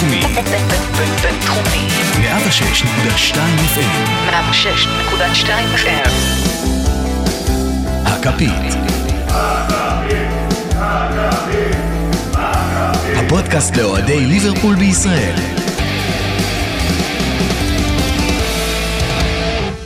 בינתחומי. בינתחומי. 106.2 FM. 106.2 FM. הכפית. הפודקאסט לאוהדי ליברפול בישראל.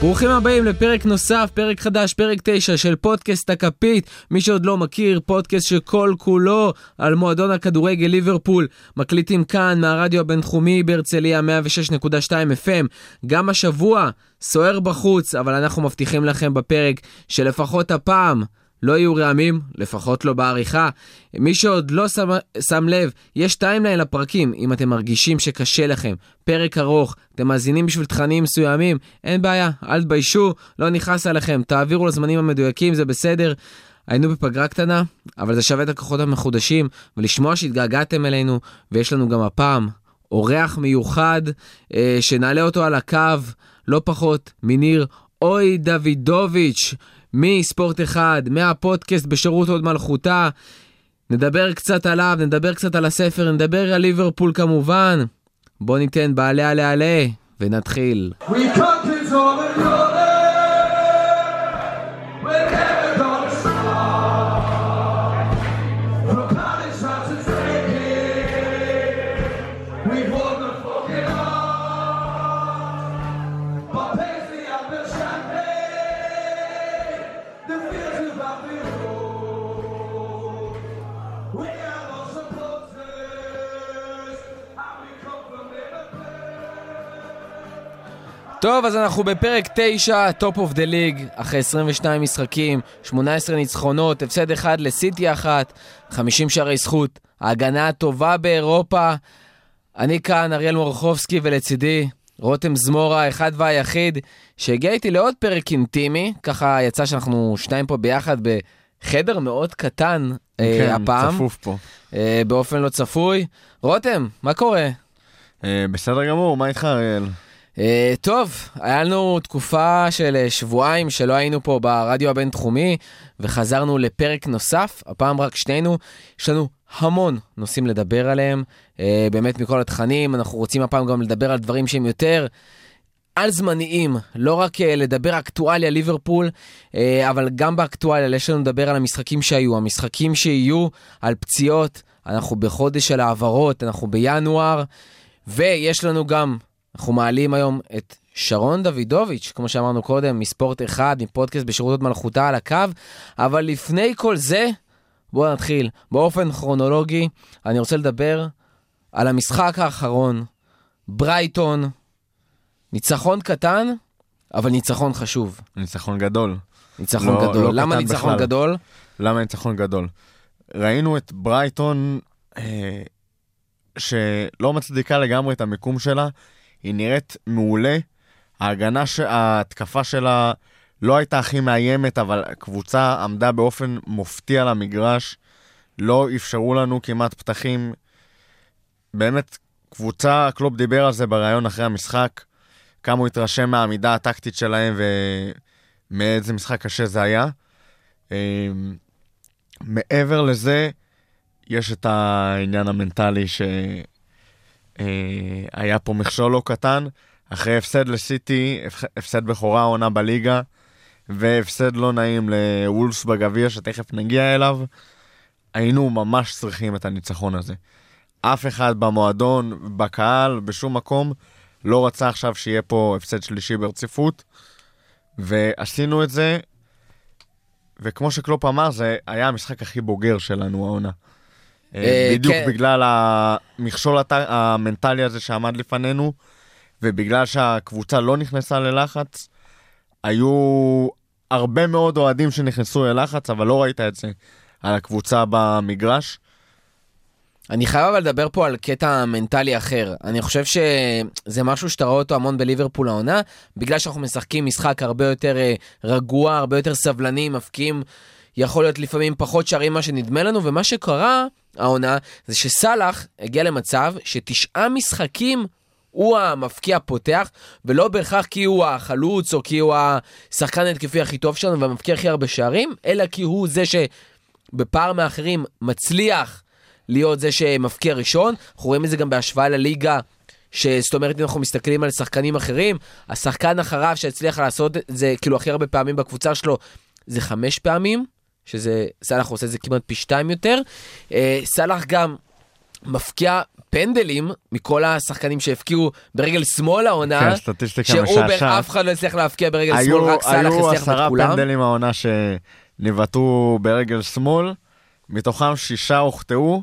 ברוכים הבאים לפרק נוסף, פרק חדש, פרק 9 של פודקאסט הכפית. מי שעוד לא מכיר, פודקאסט שכל כולו על מועדון הכדורגל ליברפול. מקליטים כאן מהרדיו הבינתחומי בהרצליה 106.2 FM. גם השבוע סוער בחוץ, אבל אנחנו מבטיחים לכם בפרק שלפחות הפעם לא יהיו רעמים, לפחות לא בעריכה. מי שעוד לא שם, שם לב, יש timeline לפרקים, אם אתם מרגישים שקשה לכם. פרק ארוך, אתם מאזינים בשביל תכנים מסוימים, אין בעיה, אל תביישו, לא נכנס עליכם, תעבירו לזמנים המדויקים, זה בסדר. היינו בפגרה קטנה, אבל זה שווה את הכוחות המחודשים, ולשמוע שהתגעגעתם אלינו, ויש לנו גם הפעם אורח מיוחד, אה, שנעלה אותו על הקו, לא פחות מניר אוי דוידוביץ'. מספורט אחד, מהפודקאסט בשירות הוד מלכותה. נדבר קצת עליו, נדבר קצת על הספר, נדבר על ליברפול כמובן. בוא ניתן בעלה עלה עלה ונתחיל. We come to טוב, אז אנחנו בפרק 9, top of the league, אחרי 22 משחקים, 18 ניצחונות, הפסד אחד לסיטי אחת, 50 שערי זכות, ההגנה הטובה באירופה. אני כאן, אריאל מורחובסקי, ולצידי רותם זמורה, האחד והיחיד, שהגיע איתי לעוד פרק אינטימי, ככה יצא שאנחנו שניים פה ביחד בחדר מאוד קטן אה, כן, הפעם, צפוף פה. אה, באופן לא צפוי. רותם, מה קורה? אה, בסדר גמור, מה איתך אריאל? Uh, טוב, היה לנו תקופה של uh, שבועיים שלא היינו פה ברדיו הבינתחומי, וחזרנו לפרק נוסף, הפעם רק שנינו. יש לנו המון נושאים לדבר עליהם, uh, באמת מכל התכנים, אנחנו רוצים הפעם גם לדבר על דברים שהם יותר על זמניים, לא רק uh, לדבר אקטואליה ליברפול, uh, אבל גם באקטואליה יש לנו לדבר על המשחקים שהיו, המשחקים שיהיו, על פציעות, אנחנו בחודש של העברות, אנחנו בינואר, ויש לנו גם אנחנו מעלים היום את שרון דוידוביץ', כמו שאמרנו קודם, מספורט אחד, מפודקאסט בשירות הוד מלכותה על הקו, אבל לפני כל זה, בואו נתחיל. באופן כרונולוגי, אני רוצה לדבר על המשחק האחרון, ברייטון, ניצחון קטן, אבל ניצחון חשוב. ניצחון גדול. ניצחון לא- גדול. לא למה ניצחון בכלל. גדול? למה ניצחון גדול? ראינו את ברייטון, אה, שלא מצדיקה לגמרי את המיקום שלה, היא נראית מעולה. ההגנה, ש... ההתקפה שלה לא הייתה הכי מאיימת, אבל הקבוצה עמדה באופן מופתיע על המגרש. לא אפשרו לנו כמעט פתחים. באמת, קבוצה, קלופ דיבר על זה בריאיון אחרי המשחק, כמה הוא התרשם מהעמידה הטקטית שלהם ומאיזה משחק קשה זה היה. אמ, מעבר לזה, יש את העניין המנטלי שהיה פה מכשול לא קטן. אחרי הפסד לסיטי, הפ- הפסד בכורה העונה בליגה, והפסד לא נעים לוולפס בגביע, שתכף נגיע אליו, היינו ממש צריכים את הניצחון הזה. אף אחד במועדון, בקהל, בשום מקום, לא רצה עכשיו שיהיה פה הפסד שלישי ברציפות, ועשינו את זה, וכמו שקלופ אמר, זה היה המשחק הכי בוגר שלנו העונה. אה, אה, בדיוק כן. בגלל המכשול המנטלי הזה שעמד לפנינו, ובגלל שהקבוצה לא נכנסה ללחץ, היו הרבה מאוד אוהדים שנכנסו ללחץ, אבל לא ראית את זה על הקבוצה במגרש. אני חייב אבל לדבר פה על קטע מנטלי אחר. אני חושב שזה משהו שאתה רואה אותו המון בליברפול העונה, בגלל שאנחנו משחקים משחק הרבה יותר אה, רגוע, הרבה יותר סבלני, מפקיעים, יכול להיות לפעמים פחות שערים ממה שנדמה לנו, ומה שקרה העונה זה שסאלח הגיע למצב שתשעה משחקים הוא המפקיע פותח, ולא בהכרח כי הוא החלוץ או כי הוא השחקן התקפי הכי טוב שלנו והמפקיע הכי הרבה שערים, אלא כי הוא זה שבפער מאחרים מצליח להיות זה שמפקיע ראשון. אנחנו רואים את זה גם בהשוואה לליגה. שזאת אומרת, אם אנחנו מסתכלים על שחקנים אחרים, השחקן אחריו שהצליח לעשות את זה, כאילו הכי הרבה פעמים בקבוצה שלו, זה חמש פעמים, שזה, סאלח עושה את זה כמעט פי שתיים יותר. אה, סאלח גם מפקיע פנדלים מכל השחקנים שהפקיעו ברגל שמאל העונה, כן, שאובר. אף אחד לא הצליח להפקיע ברגל שמאל, היו, רק סאלח היו הצליח עשרה את כולם. פנדלים העונה שנבעטו ברגל שמאל, מתוכם שישה הוחטאו,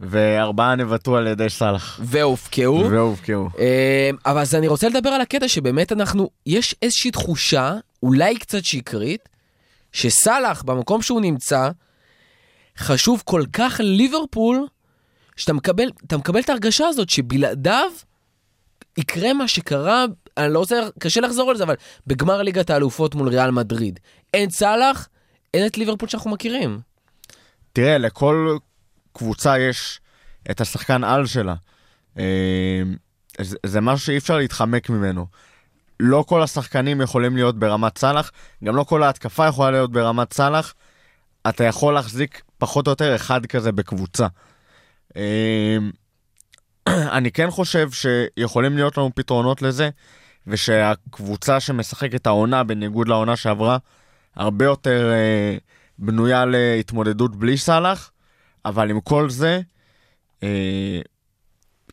וארבעה נבעטו על ידי סאלח. והופקעו. והובקעו. אה, אבל אז אני רוצה לדבר על הקטע שבאמת אנחנו, יש איזושהי תחושה, אולי קצת שקרית, שסאלח, במקום שהוא נמצא, חשוב כל כך לליברפול, שאתה מקבל, אתה מקבל את ההרגשה הזאת שבלעדיו יקרה מה שקרה, אני לא רוצה, קשה לחזור על זה, אבל בגמר ליגת האלופות מול ריאל מדריד. אין סאלח, אין את ליברפול שאנחנו מכירים. תראה, לכל קבוצה יש את השחקן על שלה. אה, זה, זה משהו שאי אפשר להתחמק ממנו. לא כל השחקנים יכולים להיות ברמת סאלח, גם לא כל ההתקפה יכולה להיות ברמת סאלח. אתה יכול להחזיק פחות או יותר אחד כזה בקבוצה. אה, אני כן חושב שיכולים להיות לנו פתרונות לזה, ושהקבוצה שמשחקת העונה, בניגוד לעונה שעברה, הרבה יותר אה, בנויה להתמודדות בלי סאלח, אבל עם כל זה, אה,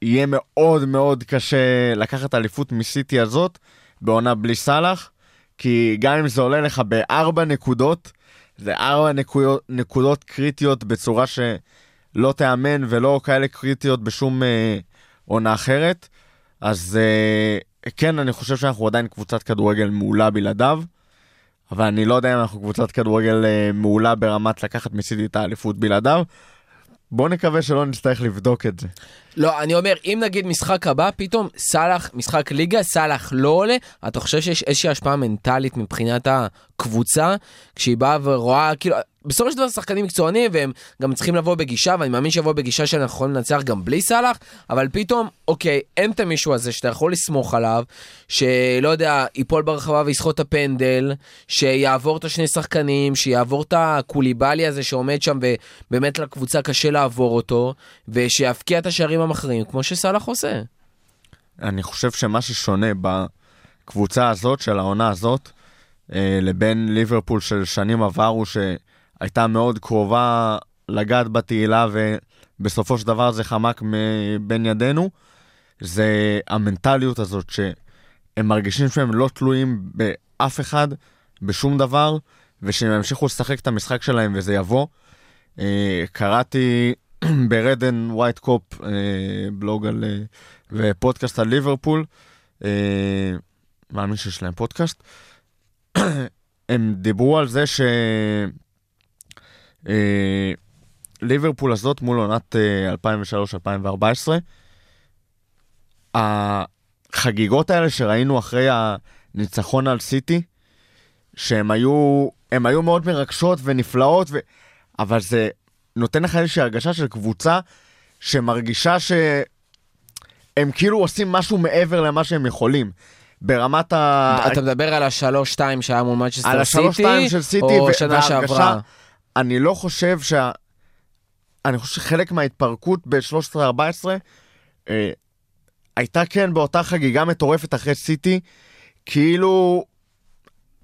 יהיה מאוד מאוד קשה לקחת אליפות מסיטי הזאת בעונה בלי סאלח, כי גם אם זה עולה לך בארבע נקודות, זה ארבע נקודות, נקודות קריטיות בצורה שלא תיאמן ולא כאלה קריטיות בשום אה, עונה אחרת. אז אה, כן, אני חושב שאנחנו עדיין קבוצת כדורגל מעולה בלעדיו, אבל אני לא יודע אם אנחנו קבוצת כדורגל אה, מעולה ברמת לקחת מסיטי את האליפות בלעדיו. בוא נקווה שלא נצטרך לבדוק את זה. לא, אני אומר, אם נגיד משחק הבא, פתאום סאלח, משחק ליגה, סאלח לא עולה, אתה חושב שיש איזושהי השפעה מנטלית מבחינת הקבוצה, כשהיא באה ורואה, כאילו, בסופו של דבר שחקנים מקצוענים, והם גם צריכים לבוא בגישה, ואני מאמין שיבואו בגישה שאנחנו יכולים לנצח גם בלי סאלח, אבל פתאום, אוקיי, אין את המישהו הזה שאתה יכול לסמוך עליו, שלא יודע, ייפול ברחבה ויסחוט את הפנדל, שיעבור את השני שחקנים, שיעבור את הקוליבאלי הזה שעומד שם, ובאמת לקבוצה קשה לעבור אותו, ושיבקיע את השערים המכריעים, כמו שסאלח עושה. אני חושב שמה ששונה בקבוצה הזאת, של העונה הזאת, אה, לבין ליברפול של שנים עברו, שהייתה מאוד קרובה לגעת בתהילה, ובסופו של דבר זה חמק מבין ידינו, זה המנטליות הזאת, שהם מרגישים שהם לא תלויים באף אחד, בשום דבר, ושהם ימשיכו לשחק את המשחק שלהם וזה יבוא. אה, קראתי ברדן ווייט קופ, אה, בלוג על... אה, ופודקאסט על ליברפול, אה, מאמין שיש להם פודקאסט, הם דיברו על זה ש... ליברפול הזאת מול עונת אה, 2003-2014, החגיגות האלה שראינו אחרי הניצחון על סיטי, שהן היו, היו מאוד מרגשות ונפלאות, ו... אבל זה נותן לך איזושהי הרגשה של קבוצה שמרגישה שהם כאילו עושים משהו מעבר למה שהם יכולים. ברמת ה... אתה מדבר על השלוש-שתיים שהיה מול על מצ'סטר השלוש-שתיים סיטי, של סיטי, או ו- שנה שעברה? אני לא חושב שה... אני חושב שחלק מההתפרקות ב-13-14 אה, הייתה כן באותה חגיגה מטורפת אחרי סיטי, כאילו...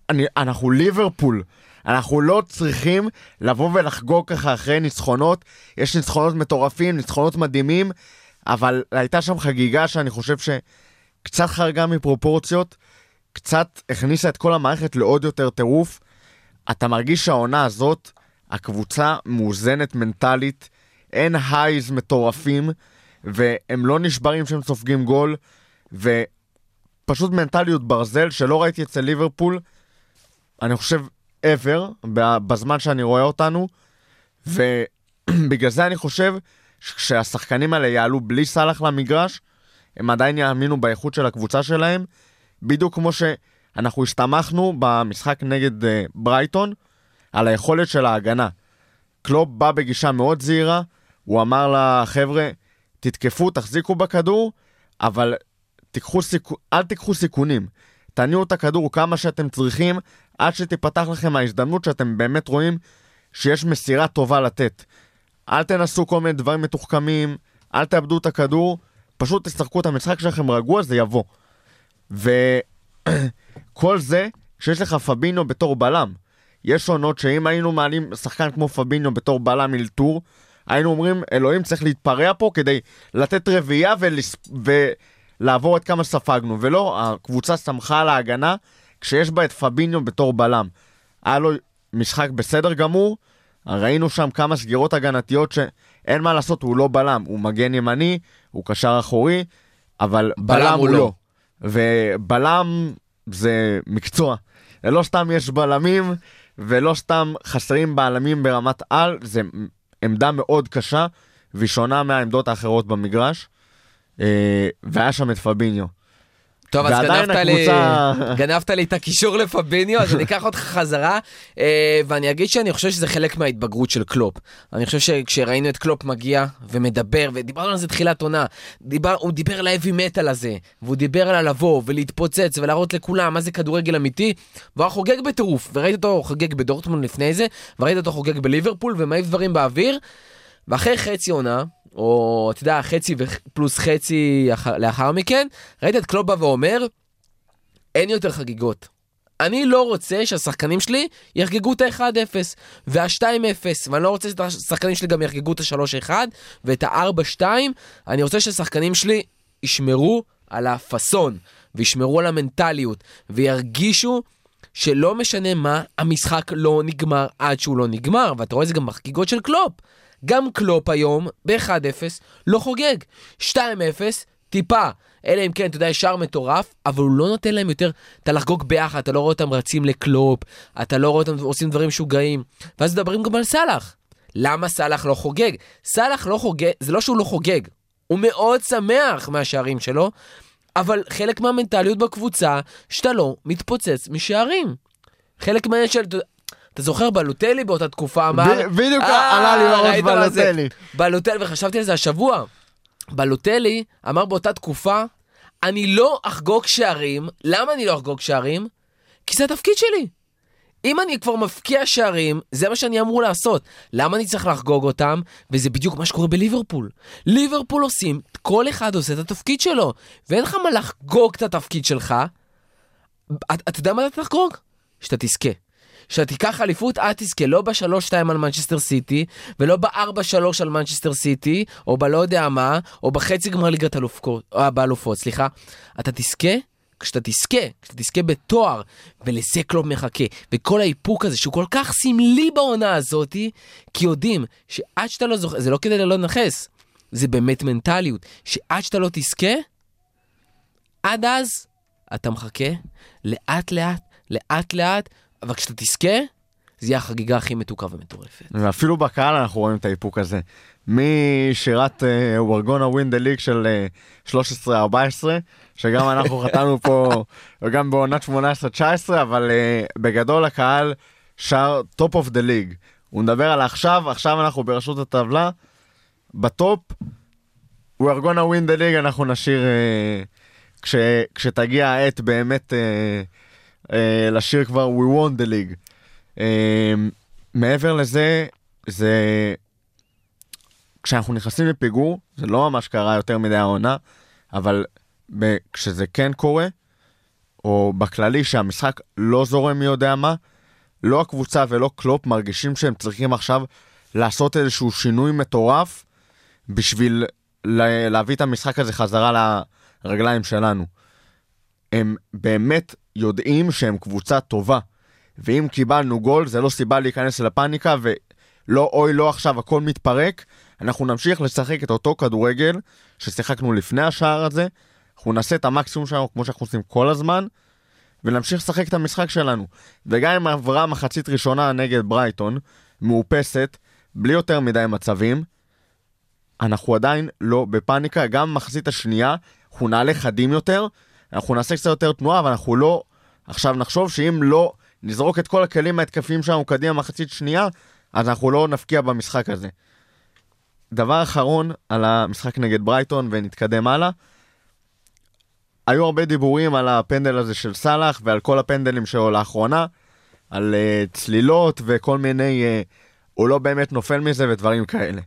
אני, אנחנו ליברפול. אנחנו לא צריכים לבוא ולחגוג ככה אחרי ניצחונות. יש ניצחונות מטורפים, ניצחונות מדהימים, אבל הייתה שם חגיגה שאני חושב שקצת חרגה מפרופורציות, קצת הכניסה את כל המערכת לעוד יותר טירוף. אתה מרגיש שהעונה הזאת, הקבוצה מאוזנת מנטלית, אין הייז מטורפים, והם לא נשברים כשהם סופגים גול, ופשוט מנטליות ברזל שלא ראיתי אצל ליברפול, אני חושב ever, בזמן שאני רואה אותנו, ובגלל זה אני חושב שכשהשחקנים האלה יעלו בלי סאלח למגרש, הם עדיין יאמינו באיכות של הקבוצה שלהם, בדיוק כמו שאנחנו הסתמכנו במשחק נגד uh, ברייטון על היכולת של ההגנה. קלופ בא בגישה מאוד זהירה, הוא אמר לחבר'ה, תתקפו, תחזיקו בכדור, אבל תיקחו סיכו... אל תיקחו סיכונים. תניעו את הכדור כמה שאתם צריכים, עד שתיפתח לכם ההזדמנות שאתם באמת רואים שיש מסירה טובה לתת. אל תנסו כל מיני דברים מתוחכמים, אל תאבדו את הכדור, פשוט תשחקו את המשחק שלכם רגוע, זה יבוא. וכל זה כשיש לך פבינו בתור בלם. יש עונות שאם היינו מעלים שחקן כמו פבינו בתור בלם אלתור, היינו אומרים, אלוהים צריך להתפרע פה כדי לתת רביעייה ולס... ולעבור את כמה שספגנו. ולא, הקבוצה שמחה על ההגנה כשיש בה את פביניו בתור בלם. היה לו משחק בסדר גמור, ראינו שם כמה סגירות הגנתיות שאין מה לעשות, הוא לא בלם, הוא מגן ימני, הוא קשר אחורי, אבל בלם, בלם הוא לא. ובלם זה מקצוע. לא סתם יש בלמים, ולא סתם חסרים בלמים ברמת על, זה עמדה מאוד קשה, והיא שונה מהעמדות האחרות במגרש. אה, והיה שם את פביניו. טוב, אז גנבת לי, הקבוצה- גנבת לי את הקישור לפביניו, אז אני אקח אותך חזרה, אה, ואני אגיד שאני חושב שזה חלק מההתבגרות של קלופ. אני חושב שכשראינו את קלופ מגיע ומדבר, ודיברנו על זה תחילת עונה, דיבר, הוא דיבר על ה heavy metal הזה, והוא דיבר על הלבוא ולהתפוצץ ולהראות לכולם מה זה כדורגל אמיתי, והוא היה חוגג בטירוף, וראית אותו חוגג בדורטמונד לפני זה, וראית אותו חוגג בליברפול ומעיף דברים באוויר, ואחרי חצי עונה, או אתה יודע, חצי פלוס חצי אח- לאחר מכן, ראית את קלופ בא ואומר, אין יותר חגיגות. אני לא רוצה שהשחקנים שלי יחגגו את ה-1-0 וה-2-0, ואני לא רוצה שהשחקנים שלי גם יחגגו את ה-3-1 ואת ה-4-2, אני רוצה שהשחקנים שלי ישמרו על הפאסון, וישמרו על המנטליות, וירגישו שלא משנה מה, המשחק לא נגמר עד שהוא לא נגמר, ואתה רואה את זה גם בחגיגות של קלופ. גם קלופ היום, ב-1-0, לא חוגג. 2-0, טיפה. אלא אם כן, אתה יודע, שער מטורף, אבל הוא לא נותן להם יותר אתה לחגוג ביחד, אתה לא רואה אותם רצים לקלופ, אתה לא רואה אותם עושים דברים משוגעים. ואז מדברים גם על סאלח. למה סאלח לא חוגג? סאלח לא חוגג, זה לא שהוא לא חוגג, הוא מאוד שמח מהשערים שלו, אבל חלק מהמנטליות בקבוצה, שאתה לא מתפוצץ משערים. חלק מהעניין של... אתה- זוכר בלוטלי באותה תקופה אמר... בדיוק אה, עלה לי בראש? בלוטלי. בלוטלי, וחשבתי על זה השבוע. בלוטלי אמר באותה תקופה, אני לא אחגוג שערים. למה אני לא אחגוג שערים? כי זה התפקיד שלי. אם אני כבר מפקיע שערים, זה מה שאני אמור לעשות. למה אני צריך לחגוג אותם? וזה בדיוק מה שקורה בליברפול. ליברפול עושים, כל אחד עושה את התפקיד שלו, ואין לך מה לחגוג את התפקיד שלך. את- אתה יודע מה אתה תחגוג? שאתה תזכה. שאתה תיקח אליפות, את תזכה, לא בשלוש-שתיים על מנצ'סטר סיטי, ולא בארבע-שלוש על מנצ'סטר סיטי, או בלא יודע מה, או בחצי גמר ליגת אלופות, או באלופות, סליחה. אתה תזכה כשאתה תזכה, כשאתה תזכה בתואר, ולזה קלופ מחכה. וכל האיפוק הזה, שהוא כל כך סמלי בעונה הזאתי, כי יודעים שעד שאתה לא זוכר, זה לא כדי לא לנכס, זה באמת מנטליות, שעד שאתה לא תזכה, עד אז אתה מחכה לאט לאט, לאט לאט, אבל כשאתה תזכה, זה יהיה החגיגה הכי מתוקה ומטורפת. ואפילו בקהל אנחנו רואים את האיפוק הזה. משירת ורגונה ווין דה ליג של אה, 13-14, שגם אנחנו חתמנו פה, וגם בעונת 18-19, אבל אה, בגדול הקהל שר top of the league. הוא מדבר על עכשיו, עכשיו אנחנו בראשות הטבלה, ב top, we're gonna win the league, אנחנו נשיר, אה, כש, כשתגיע העת באמת אה, אה, לשיר כבר we won the league. אה, מעבר לזה, זה... כשאנחנו נכנסים לפיגור, זה לא ממש קרה יותר מדי העונה, אבל ב... כשזה כן קורה, או בכללי שהמשחק לא זורם מי יודע מה, לא הקבוצה ולא קלופ מרגישים שהם צריכים עכשיו לעשות איזשהו שינוי מטורף בשביל לה... להביא את המשחק הזה חזרה לרגליים שלנו. הם באמת יודעים שהם קבוצה טובה. ואם קיבלנו גול, זה לא סיבה להיכנס לפאניקה, ולא אוי לא עכשיו הכל מתפרק. אנחנו נמשיך לשחק את אותו כדורגל ששיחקנו לפני השער הזה. אנחנו נעשה את המקסימום שלנו כמו שאנחנו עושים כל הזמן, ונמשיך לשחק את המשחק שלנו. וגם אם עברה מחצית ראשונה נגד ברייטון, מאופסת, בלי יותר מדי מצבים, אנחנו עדיין לא בפאניקה, גם במחצית השנייה, אנחנו נעלה חדים יותר, אנחנו נעשה קצת יותר תנועה, אבל אנחנו לא... עכשיו נחשוב שאם לא נזרוק את כל הכלים ההתקפיים שלנו קדימה מחצית שנייה, אז אנחנו לא נפקיע במשחק הזה. דבר אחרון על המשחק נגד ברייטון ונתקדם הלאה. היו הרבה דיבורים על הפנדל הזה של סאלח ועל כל הפנדלים שלו לאחרונה, על uh, צלילות וכל מיני, uh, הוא לא באמת נופל מזה ודברים כאלה.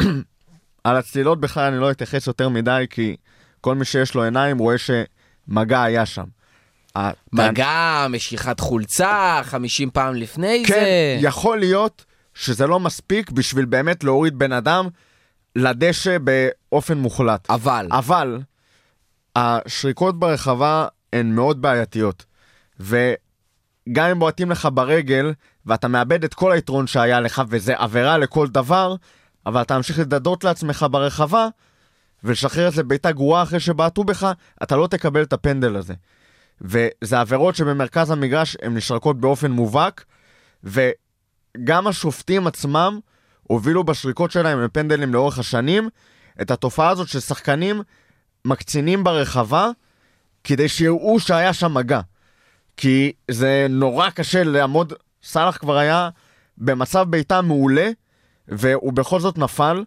על הצלילות בכלל אני לא אתייחס יותר מדי, כי כל מי שיש לו עיניים רואה שמגע היה שם. מגע, משיכת חולצה, 50 פעם לפני כן, זה. יכול להיות שזה לא מספיק בשביל באמת להוריד בן אדם לדשא באופן מוחלט. אבל, אבל השריקות ברחבה הן מאוד בעייתיות. וגם אם בועטים לך ברגל, ואתה מאבד את כל היתרון שהיה לך, וזה עבירה לכל דבר, אבל אתה ממשיך לדדות לעצמך ברחבה, ולשחרר את זה בעיטה גרועה אחרי שבעטו בך, אתה לא תקבל את הפנדל הזה. וזה עבירות שבמרכז המגרש הן נשרקות באופן מובהק, וגם השופטים עצמם הובילו בשריקות שלהם לפנדלים לאורך השנים, את התופעה הזאת ששחקנים מקצינים ברחבה כדי שיראו שהיה שם מגע. כי זה נורא קשה לעמוד, סאלח כבר היה במצב בעיטה מעולה, והוא בכל זאת נפל,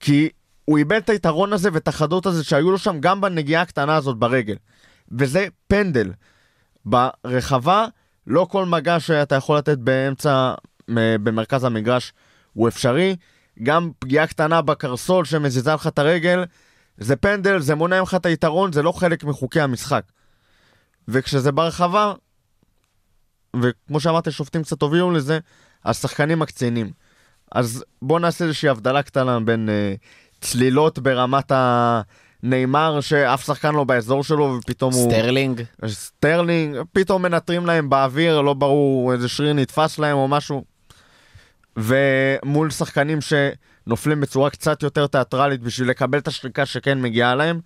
כי הוא איבד את היתרון הזה ואת החדות הזה שהיו לו שם גם בנגיעה הקטנה הזאת ברגל. וזה פנדל. ברחבה, לא כל מגע שאתה יכול לתת באמצע, במרכז המגרש הוא אפשרי. גם פגיעה קטנה בקרסול שמזיזה לך את הרגל, זה פנדל, זה מונע ממך את היתרון, זה לא חלק מחוקי המשחק. וכשזה ברחבה, וכמו שאמרתי, שופטים קצת הובילו לזה, השחקנים מקצינים. אז בואו נעשה איזושהי הבדלה קטנה בין אה, צלילות ברמת הניימאר, שאף שחקן לא באזור שלו, ופתאום הוא... סטרלינג. סטרלינג, פתאום מנתרים להם באוויר, לא ברור, איזה שריר נתפס להם או משהו. ומול שחקנים שנופלים בצורה קצת יותר תיאטרלית בשביל לקבל את השריקה שכן מגיעה להם.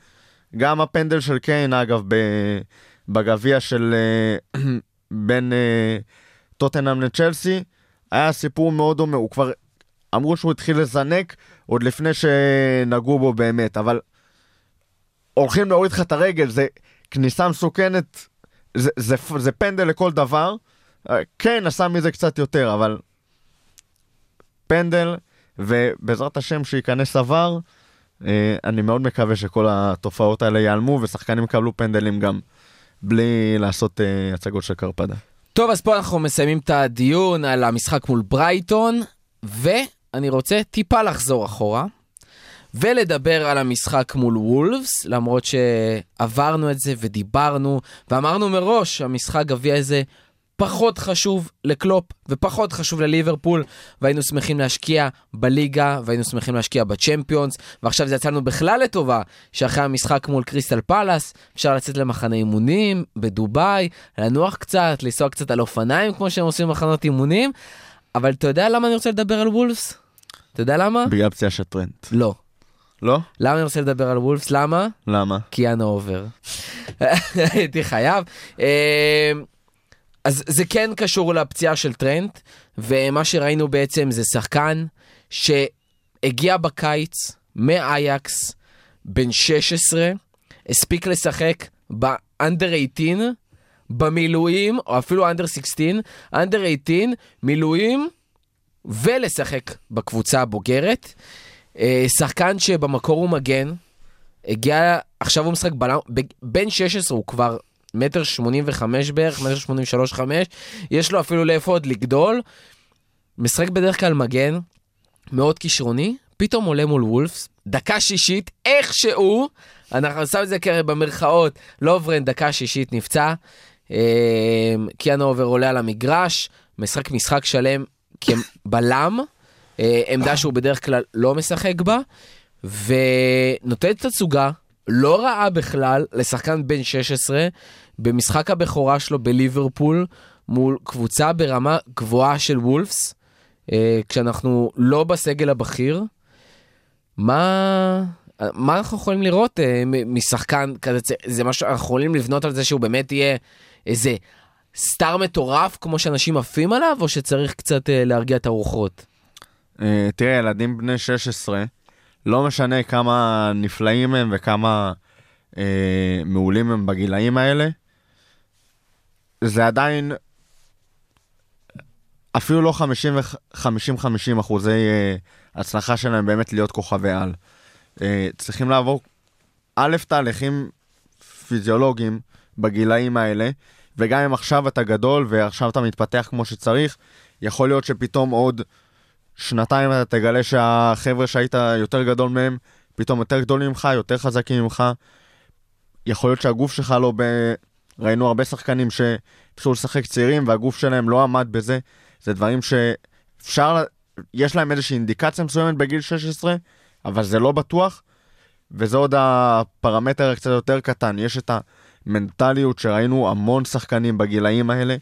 גם הפנדל של קיין, אגב, ב- בגביע של אה, בין אה, טוטנאם לצ'לסי, היה סיפור מאוד דומה. הוא כבר, אמרו שהוא התחיל לזנק עוד לפני שנגעו בו באמת, אבל הולכים להוריד לך את הרגל, זה כניסה מסוכנת, זה, זה, זה פנדל לכל דבר. אה, כן, עשה מזה קצת יותר, אבל פנדל, ובעזרת השם שייכנס עבר, אה, אני מאוד מקווה שכל התופעות האלה ייעלמו, ושחקנים יקבלו פנדלים גם בלי לעשות אה, הצגות של קרפדה. טוב, אז פה אנחנו מסיימים את הדיון על המשחק מול ברייטון, ואני רוצה טיפה לחזור אחורה, ולדבר על המשחק מול וולפס, למרות שעברנו את זה ודיברנו, ואמרנו מראש, המשחק גביע הזה פחות חשוב לקלופ ופחות חשוב לליברפול, והיינו שמחים להשקיע בליגה, והיינו שמחים להשקיע בצ'מפיונס, ועכשיו זה יצא לנו בכלל לטובה, שאחרי המשחק מול קריסטל פלאס, אפשר לצאת למחנה אימונים בדובאי, לנוח קצת, לנסוע קצת על אופניים כמו שהם עושים במחנות אימונים, אבל אתה יודע למה אני רוצה לדבר על וולפס? אתה יודע למה? בגלל פציעה של טרנט. לא. לא? למה אני רוצה לדבר על וולפס? למה? למה? כי אנה עובר. הייתי חייב. אה, אז זה כן קשור לפציעה של טרנט, ומה שראינו בעצם זה שחקן שהגיע בקיץ מאייקס, בן 16, הספיק לשחק באנדר 18, במילואים, או אפילו אנדר 16, אנדר 18, מילואים, ולשחק בקבוצה הבוגרת. אה, שחקן שבמקור הוא מגן, הגיע, עכשיו הוא משחק בלם, בן 16 הוא כבר מטר 85 בערך, מטר 83 5, יש לו אפילו לאיפה עוד לגדול. משחק בדרך כלל מגן, מאוד כישרוני, פתאום עולה מול וולפס, דקה שישית, איכשהו, אנחנו שם את זה כרגע במרכאות, לוברן דקה שישית נפצע, אה, קיאנו עובר עולה על המגרש, משחק משחק שלם כבלם, אה, עמדה שהוא בדרך כלל לא משחק בה, ונותן תצוגה לא רעה בכלל לשחקן בן 16 במשחק הבכורה שלו בליברפול מול קבוצה ברמה גבוהה של וולפס, אה, כשאנחנו לא בסגל הבכיר. מה, מה אנחנו יכולים לראות אה, משחקן כזה? זה- זה משהו, אנחנו יכולים לבנות על זה שהוא באמת יהיה איזה סטאר מטורף כמו שאנשים עפים עליו, או שצריך קצת אה, להרגיע את הרוחות? אה, תראה, ילדים בני 16, לא משנה כמה נפלאים הם וכמה אה, מעולים הם בגילאים האלה, זה עדיין אפילו לא 50-50 אחוזי אה, הצלחה שלהם באמת להיות כוכבי על. אה, צריכים לעבור א', תהליכים פיזיולוגיים בגילאים האלה, וגם אם עכשיו אתה גדול ועכשיו אתה מתפתח כמו שצריך, יכול להיות שפתאום עוד שנתיים אתה תגלה שהחבר'ה שהיית יותר גדול מהם, פתאום יותר גדולים ממך, יותר חזקים ממך. יכול להיות שהגוף שלך לא ב... ראינו הרבה שחקנים שביקשו לשחק צעירים והגוף שלהם לא עמד בזה. זה דברים שאפשר, יש להם איזושהי אינדיקציה מסוימת בגיל 16, אבל זה לא בטוח. וזה עוד הפרמטר הקצת יותר קטן. יש את המנטליות שראינו המון שחקנים בגילאים האלה.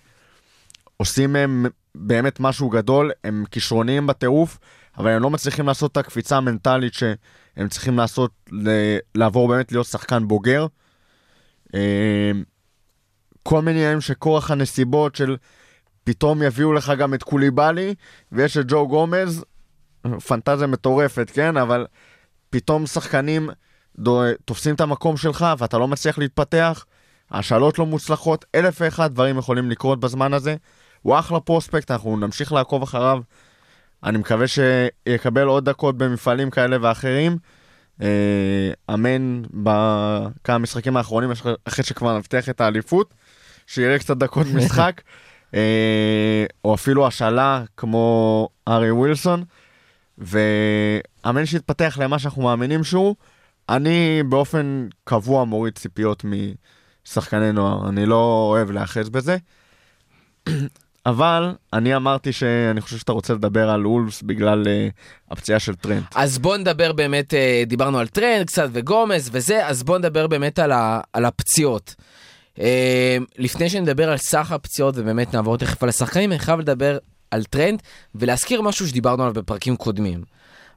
עושים מהם באמת משהו גדול, הם כישרוניים בטירוף, אבל הם לא מצליחים לעשות את הקפיצה המנטלית שהם צריכים לעשות, לעבור באמת להיות שחקן בוגר. אה, כל מיני ימים שכורח הנסיבות של פתאום יביאו לך גם את קוליבאלי, ויש את ג'ו גומז, פנטזיה מטורפת, כן? אבל פתאום שחקנים דו, תופסים את המקום שלך ואתה לא מצליח להתפתח, השאלות לא מוצלחות, אלף ואחד דברים יכולים לקרות בזמן הזה. הוא אחלה פרוספקט, אנחנו נמשיך לעקוב אחריו. אני מקווה שיקבל עוד דקות במפעלים כאלה ואחרים. אה, אמן בכמה משחקים האחרונים, אחרי שכבר נבטיח את האליפות, שיראה קצת דקות משחק, אה, או אפילו השאלה כמו ארי ווילסון, ואמן שיתפתח למה שאנחנו מאמינים שהוא. אני באופן קבוע מוריד ציפיות משחקני נוער, אני לא אוהב להיאחז בזה. אבל אני אמרתי שאני חושב שאתה רוצה לדבר על וולבס בגלל uh, הפציעה של טרנט. אז בוא נדבר באמת, אה, דיברנו על טרנט קצת וגומז וזה, אז בוא נדבר באמת על, ה, על הפציעות. אה, לפני שנדבר על סך הפציעות ובאמת נעבור תכף על השחקנים, אני חייב לדבר על טרנט ולהזכיר משהו שדיברנו עליו בפרקים קודמים.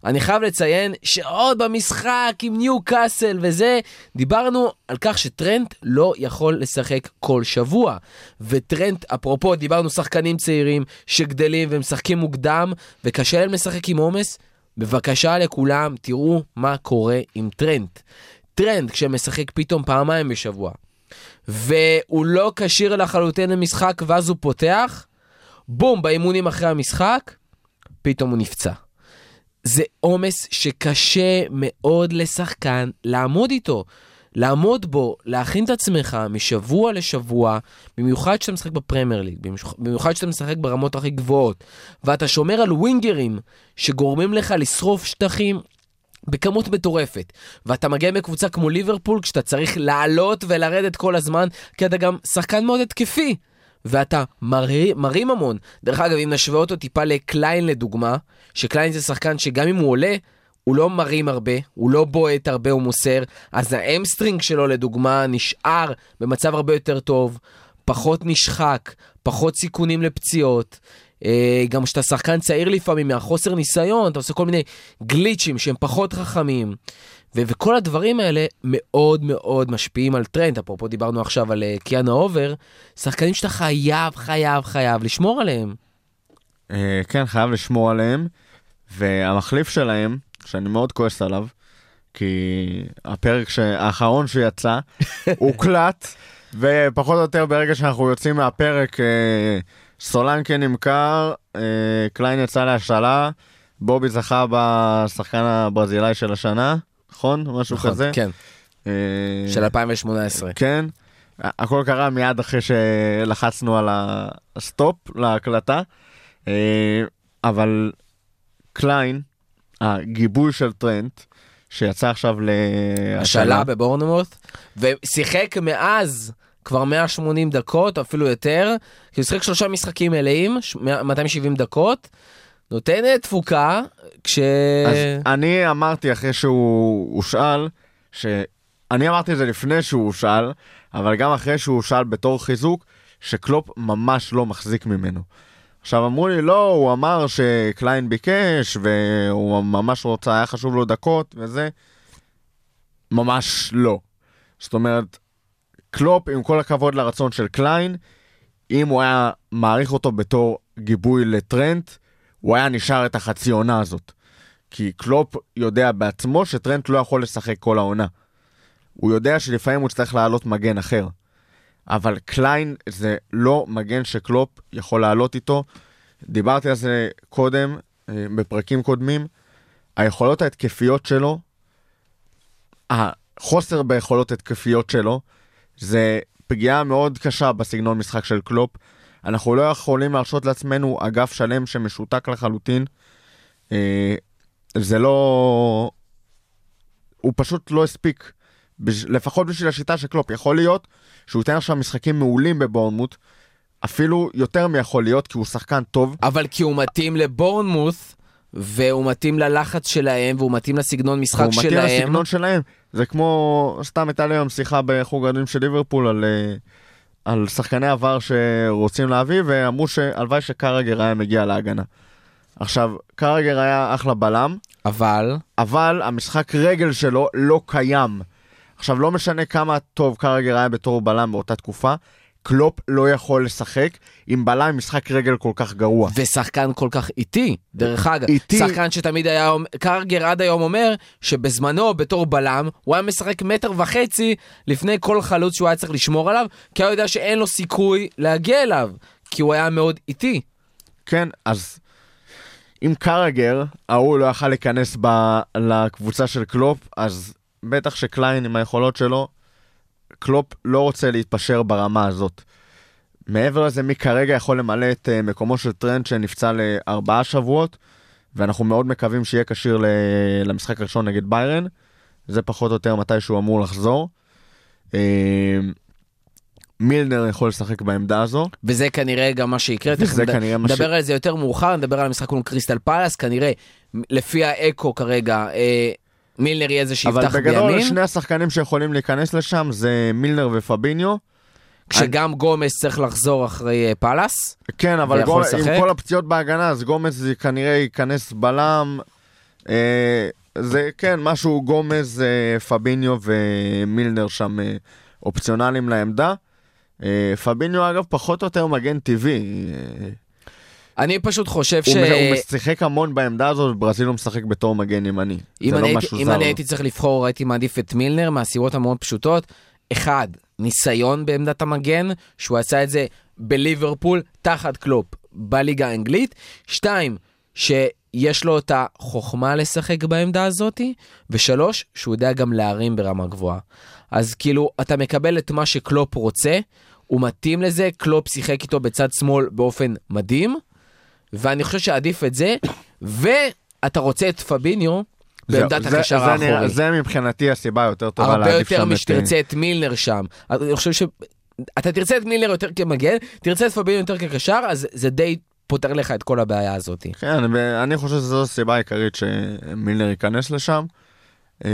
אני חייב לציין שעוד במשחק עם ניו קאסל וזה, דיברנו על כך שטרנט לא יכול לשחק כל שבוע. וטרנט, אפרופו, דיברנו שחקנים צעירים שגדלים ומשחקים מוקדם, וקשה להם לשחק עם עומס. בבקשה לכולם, תראו מה קורה עם טרנט. טרנט, כשמשחק פתאום פעמיים בשבוע, והוא לא כשיר לחלוטין למשחק ואז הוא פותח, בום, באימונים אחרי המשחק, פתאום הוא נפצע. זה עומס שקשה מאוד לשחקן לעמוד איתו. לעמוד בו, להכין את עצמך משבוע לשבוע, במיוחד כשאתה משחק בפרמייר ליג, במיוחד כשאתה משחק ברמות הכי גבוהות, ואתה שומר על ווינגרים שגורמים לך לשרוף שטחים בכמות מטורפת, ואתה מגיע מקבוצה כמו ליברפול כשאתה צריך לעלות ולרדת כל הזמן, כי אתה גם שחקן מאוד התקפי. ואתה מרים, מרים המון. דרך אגב, אם נשווה אותו טיפה לקליין לדוגמה, שקליין זה שחקן שגם אם הוא עולה, הוא לא מרים הרבה, הוא לא בועט הרבה, הוא מוסר, אז ה hamstring שלו לדוגמה נשאר במצב הרבה יותר טוב, פחות נשחק, פחות סיכונים לפציעות. אה, גם כשאתה שחקן צעיר לפעמים מהחוסר ניסיון, אתה עושה כל מיני גליצ'ים שהם פחות חכמים. ו- וכל הדברים האלה מאוד מאוד משפיעים על טרנט. אפרופו דיברנו עכשיו על uh, קי-יאנה הובר, שחקנים שאתה חייב, חייב, חייב לשמור עליהם. אה, כן, חייב לשמור עליהם, והמחליף שלהם, שאני מאוד כועס עליו, כי הפרק ש- האחרון שיצא, הוקלט, ופחות או יותר ברגע שאנחנו יוצאים מהפרק, אה, סולנקה נמכר, אה, קליין יצא להשאלה, בובי זכה בשחקן הברזילאי של השנה, נכון? משהו כזה. כן, אה, של 2018. כן. הכל קרה מיד אחרי שלחצנו על הסטופ להקלטה, אה, אבל קליין, הגיבוי של טרנט, שיצא עכשיו השאלה להשאלה, בבורנמוט, ושיחק מאז כבר 180 דקות, אפילו יותר, כי הוא שיחק שלושה משחקים מלאים, ש- 270 דקות, נותן תפוקה, כש... אז אני אמרתי אחרי שהוא הושאל, שאני אמרתי את זה לפני שהוא הושאל, אבל גם אחרי שהוא הושאל בתור חיזוק, שקלופ ממש לא מחזיק ממנו. עכשיו אמרו לי, לא, הוא אמר שקליין ביקש, והוא ממש רוצה, היה חשוב לו דקות וזה. ממש לא. זאת אומרת, קלופ, עם כל הכבוד לרצון של קליין, אם הוא היה מעריך אותו בתור גיבוי לטרנט, הוא היה נשאר את החצי עונה הזאת. כי קלופ יודע בעצמו שטרנט לא יכול לשחק כל העונה. הוא יודע שלפעמים הוא צריך לעלות מגן אחר. אבל קליין זה לא מגן שקלופ יכול לעלות איתו. דיברתי על זה קודם, אה, בפרקים קודמים. היכולות ההתקפיות שלו, החוסר ביכולות התקפיות שלו, זה פגיעה מאוד קשה בסגנון משחק של קלופ. אנחנו לא יכולים להרשות לעצמנו אגף שלם שמשותק לחלוטין. אה, זה לא... הוא פשוט לא הספיק. בש... לפחות בשביל השיטה של קלופ. יכול להיות שהוא ייתן עכשיו משחקים מעולים בבורנמוט, אפילו יותר מיכול להיות, כי הוא שחקן טוב. אבל כי הוא מתאים לבורנמוס, והוא מתאים ללחץ שלהם, והוא מתאים לסגנון משחק הוא מתאים שלהם. לסגנון שלהם. זה כמו, סתם הייתה לי היום שיחה בחוג האוהדים של ליברפול על, אה, על שחקני עבר שרוצים להביא, ואמרו שהלוואי שקרגר היה מגיע להגנה. עכשיו, קרגר היה אחלה בלם, אבל, אבל המשחק רגל שלו לא קיים. עכשיו, לא משנה כמה טוב קרגר היה בתור בלם באותה תקופה, קלופ לא יכול לשחק עם בלם משחק רגל כל כך גרוע. ושחקן כל כך איטי, דרך אגב. איטי. שחקן שתמיד היה, קרגר עד היום אומר, שבזמנו, בתור בלם, הוא היה משחק מטר וחצי לפני כל חלוץ שהוא היה צריך לשמור עליו, כי הוא יודע שאין לו סיכוי להגיע אליו, כי הוא היה מאוד איטי. כן, אז אם קרגר, ההוא לא יכל להיכנס ב... לקבוצה של קלופ, אז בטח שקליין עם היכולות שלו, קלופ לא רוצה להתפשר ברמה הזאת. מעבר לזה, מי כרגע יכול למלא את אה, מקומו של טרנד שנפצע לארבעה שבועות, ואנחנו מאוד מקווים שיהיה כשיר. למשחק הראשון נגד ביירן. זה פחות או יותר מתי שהוא אמור לחזור. אה, מילנר יכול לשחק בעמדה הזו. וזה כנראה גם מה שיקרה. וזה תכף נד- כנראה מה ש- נדבר על זה יותר מאוחר, נדבר על המשחק מול קריסטל פלאס, כנראה, לפי האקו כרגע, אה, מילנר יהיה זה אבל שיפתח בגדול בימין, שני השחקנים שיכולים להיכנס לשם זה מילנר ופביניו. כשגם גומס צריך לחזור אחרי אה, פלאס. כן, אבל גומ... עם? כל הפציעות בהגנה, אז גומז זה כנראה ייכנס בלם. אה, זה כן, משהו גומז, אה, פביניו ומילנר שם אה, אופציונליים לעמדה. אה, פביניו אגב פחות או יותר מגן טבעי. אה, אני פשוט חושב ש... הוא, משחק המון בעמדה הזאת, וברזיל הוא משחק בתור מגן ימני. אם זה אני, לא משהו אם זר. אני לו. הייתי צריך לבחור, הייתי מעדיף את מילנר מהסיבות המאוד פשוטות. אחד, ניסיון בעמדת המגן, שהוא עשה את זה בליברפול תחת קלופ בליגה האנגלית. שתיים, שיש לו את החוכמה לשחק בעמדה הזאתי. ושלוש, שהוא יודע גם להרים ברמה גבוהה. אז כאילו, אתה מקבל את מה שקלופ רוצה, הוא מתאים לזה, קלופ שיחק איתו בצד שמאל באופן מדהים, ואני חושב שעדיף את זה, ואתה רוצה את פביניו בעמדת זה- הקשר זה האחורי. זה מבחינתי הסיבה היותר טובה הרבה להעדיף יותר שם את... אה, משתרצה את מילנר שם. אני חושב ש... אתה תרצה את מילנר יותר כמגן, תרצה את פביניו יותר כקשר, אז זה די פותר לך את כל הבעיה הזאת. כן, ואני חושב שזו הסיבה העיקרית שמילנר ייכנס לשם. אה,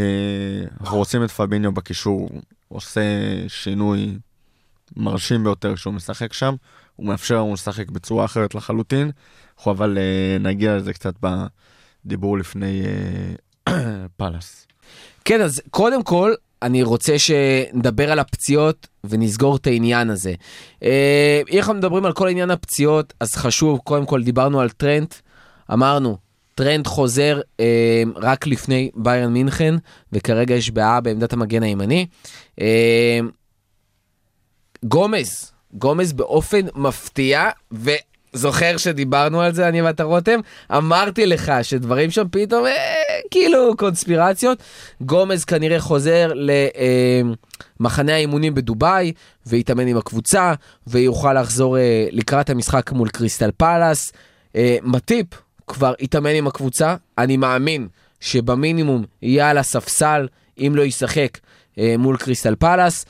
אנחנו רוצים את פביניו בקישור, הוא עושה שינוי מרשים ביותר כשהוא משחק שם, הוא מאפשר לנו לשחק בצורה אחרת לחלוטין, אנחנו אבל אה, נגיע לזה קצת בדיבור לפני אה, פאלאס. כן, אז קודם כל, אני רוצה שנדבר על הפציעות ונסגור את העניין הזה. אה, אם אנחנו מדברים על כל עניין הפציעות, אז חשוב, קודם כל דיברנו על טרנד, אמרנו, טרנד חוזר אה, רק לפני ביירן מינכן, וכרגע יש בעיה בעמדת המגן הימני. אה, גומז, גומז באופן מפתיע, וזוכר שדיברנו על זה, אני ואתה רותם, אמרתי לך שדברים שם פתאום, אה, כאילו קונספירציות. גומז כנראה חוזר למחנה האימונים בדובאי, ויתאמן עם הקבוצה, ויוכל לחזור אה, לקראת המשחק מול קריסטל פאלאס. אה, מטיפ כבר התאמן עם הקבוצה, אני מאמין שבמינימום יהיה על הספסל, אם לא ישחק, אה, מול קריסטל פאלאס.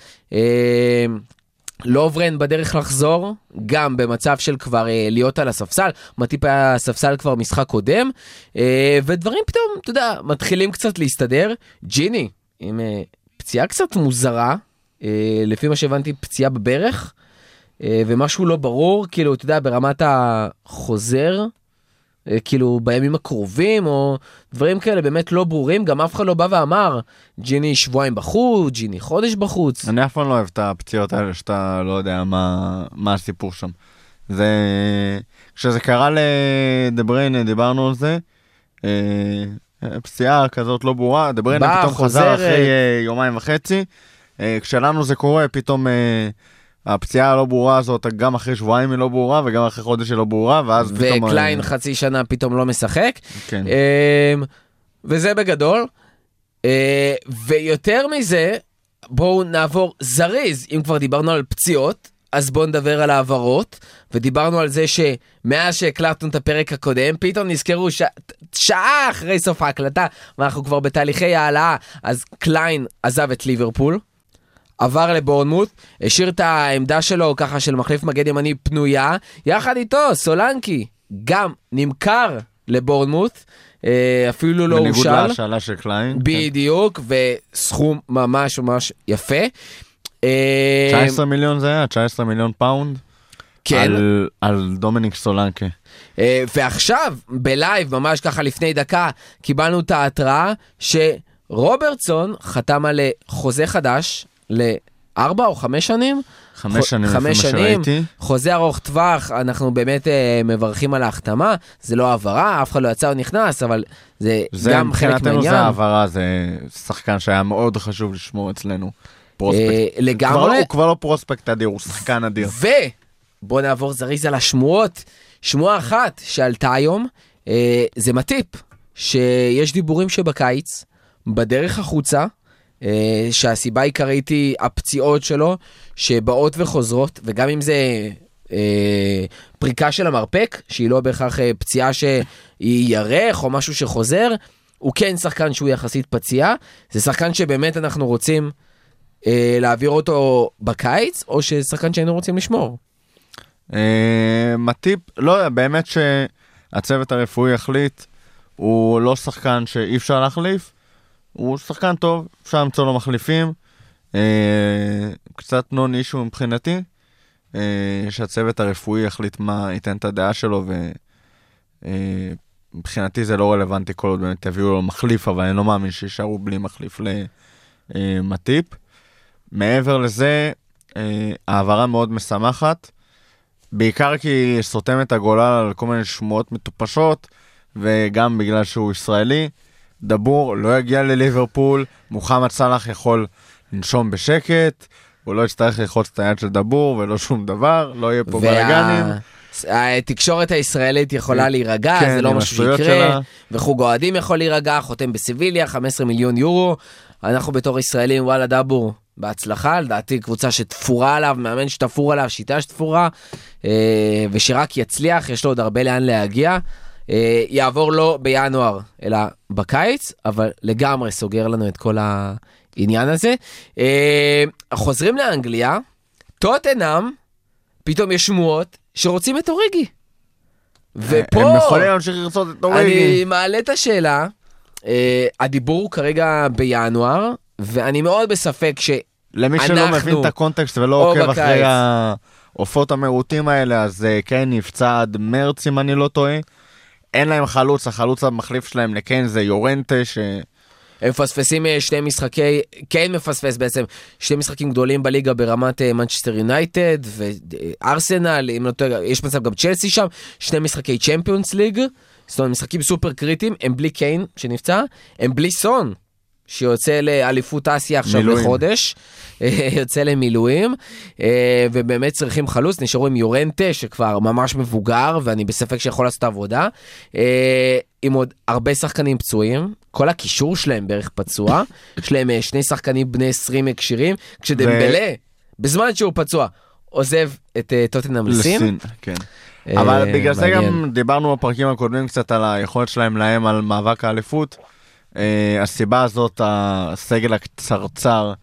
לוברן בדרך לחזור, גם במצב של כבר אה, להיות על הספסל, מטיפ היה על הספסל כבר משחק קודם, אה, ודברים פתאום, אתה יודע, מתחילים קצת להסתדר. ג'יני, עם אה, פציעה קצת מוזרה, אה, לפי מה שהבנתי, פציעה בברך, אה, ומשהו לא ברור, כאילו, אתה יודע, ברמת החוזר, כאילו בימים הקרובים או דברים כאלה באמת לא ברורים גם אף אחד לא בא ואמר ג'יני שבועיים בחוץ ג'יני חודש בחוץ אני אף פעם לא אוהב את הפציעות האלה שאתה לא יודע מה, מה הסיפור שם. זה... כשזה קרה לדבריינה דיברנו על זה. אה, פציעה כזאת לא ברורה, דבריינה פתאום חזר חוזרת. אחרי אה, יומיים וחצי. אה, כשלנו זה קורה, פתאום אה, הפציעה הלא ברורה הזאת, גם אחרי שבועיים היא לא ברורה וגם אחרי חודש היא לא ברורה, ואז פתאום... וקליין חצי שנה פתאום לא משחק כן. אמ, וזה בגדול אה, ויותר מזה בואו נעבור זריז אם כבר דיברנו על פציעות אז בואו נדבר על העברות, ודיברנו על זה שמאז שהקלטנו את הפרק הקודם, פתאום נזכרו ש... שעה אחרי סוף ההקלטה, ואנחנו כבר בתהליכי העלאה, אז קליין עזב את ליברפול. עבר לבורנמוט, השאיר את העמדה שלו ככה של מחליף מגן ימני פנויה, יחד איתו סולנקי גם נמכר לבורנמוט, אה, אפילו לא בניגוד הושל. להשאלה של קליין. כן. בדיוק, וסכום ממש ממש יפה. אה, 19 מיליון זה היה? 19 מיליון פאונד? כן. על, על דומיניק סולנקי. אה, ועכשיו, בלייב, ממש ככה לפני דקה, קיבלנו את ההתראה שרוברטסון חתם על אה, חוזה חדש לארבע או חמש שנים. חמש שנים לפי מה חמש שנים, שראיתי. חוזה ארוך טווח, אנחנו באמת אה, מברכים על ההחתמה, זה לא העברה, אף אחד לא יצא או נכנס, אבל זה, זה גם חלק מבחינתנו מהעניין. זה העברה, זה שחקן שהיה מאוד חשוב לשמור אצלנו. פרוספקט. אה, כבר לא, לגמרי, הוא כבר לא פרוספקט אדיר, הוא שחקן אדיר. ובוא נעבור זריז על השמועות. שמועה אחת שעלתה היום, אה, זה מטיפ, שיש דיבורים שבקיץ, בדרך החוצה, שהסיבה העיקרית היא הפציעות שלו, שבאות וחוזרות, וגם אם זה אה, פריקה של המרפק, שהיא לא בהכרח אה, פציעה שהיא ירך או משהו שחוזר, הוא כן שחקן שהוא יחסית פציע, זה שחקן שבאמת אנחנו רוצים אה, להעביר אותו בקיץ, או ששחקן שהיינו רוצים לשמור. אה, מטיפ, לא באמת שהצוות הרפואי יחליט, הוא לא שחקן שאי אפשר להחליף, הוא שחקן טוב, אפשר למצוא לו מחליפים, אה, קצת נון אישו מבחינתי, אה, שהצוות הרפואי יחליט מה ייתן את הדעה שלו, ומבחינתי זה לא רלוונטי כל עוד באמת יביאו לו מחליף, אבל אני לא מאמין שיישארו בלי מחליף למטיפ. מעבר לזה, אה, העברה מאוד משמחת. בעיקר כי היא סותמת הגולל על כל מיני שמועות מטופשות, וגם בגלל שהוא ישראלי. דבור לא יגיע לליברפול, מוחמד סאלח יכול לנשום בשקט, הוא לא יצטרך ללחוץ את היד של דבור ולא שום דבר, לא יהיה פה בלאגנים. התקשורת הישראלית יכולה ו- להירגע, כן, זה לא משהו שיקרה, שלה. וחוג אוהדים יכול להירגע, חותם בסיביליה, 15 מיליון יורו. אנחנו בתור ישראלים, וואלה דבור, בהצלחה, לדעתי קבוצה שתפורה עליו, מאמן שתפור עליו, שיטה שתפורה, אה, ושרק יצליח, יש לו עוד הרבה לאן להגיע. אה, יעבור לא בינואר, אלא בקיץ, אבל לגמרי סוגר לנו את כל העניין הזה. אה, חוזרים לאנגליה, טוטנאם, פתאום יש שמועות שרוצים את אוריגי. ופה הם יכולים להמשיך לרצות את אני אוריגי. מעלה את השאלה, אה, הדיבור הוא כרגע בינואר, ואני מאוד בספק ש... למי שלא אנחנו- מבין את הקונטקסט ולא עוקב בקיץ. אחרי העופות המיעוטים האלה, אז אה, קיין נפצע עד מרץ אם אני לא טועה. אין להם חלוץ, החלוץ המחליף שלהם לקיין זה יורנטה, ש... הם מפספסים אה, שני משחקי, כן מפספס בעצם, שני משחקים גדולים בליגה ברמת מנצ'סטר יונייטד וארסנל, אם לא טועה, יש מצב גם צ'לסי שם, שני משחקי צ'מפיונס ליג, זאת אומרת משחקים סופר קריטיים, הם בלי קיין שנפצע, הם בלי סון. שיוצא לאליפות אסיה עכשיו מילואים. לחודש, אה, יוצא למילואים, אה, ובאמת צריכים חלוץ, נשארו עם יורנטה שכבר ממש מבוגר, ואני בספק שיכול לעשות את העבודה, אה, עם עוד הרבה שחקנים פצועים, כל הקישור שלהם בערך פצוע, יש להם שני שחקנים בני 20 כשירים, כשדמבלה, בזמן שהוא פצוע, עוזב את טוטנאם לסין. כן. אבל בגלל זה. גם דיברנו בפרקים הקודמים קצת על היכולת שלהם לאיים על מאבק האליפות. אה, הסיבה הזאת, הסגל הקצרצר,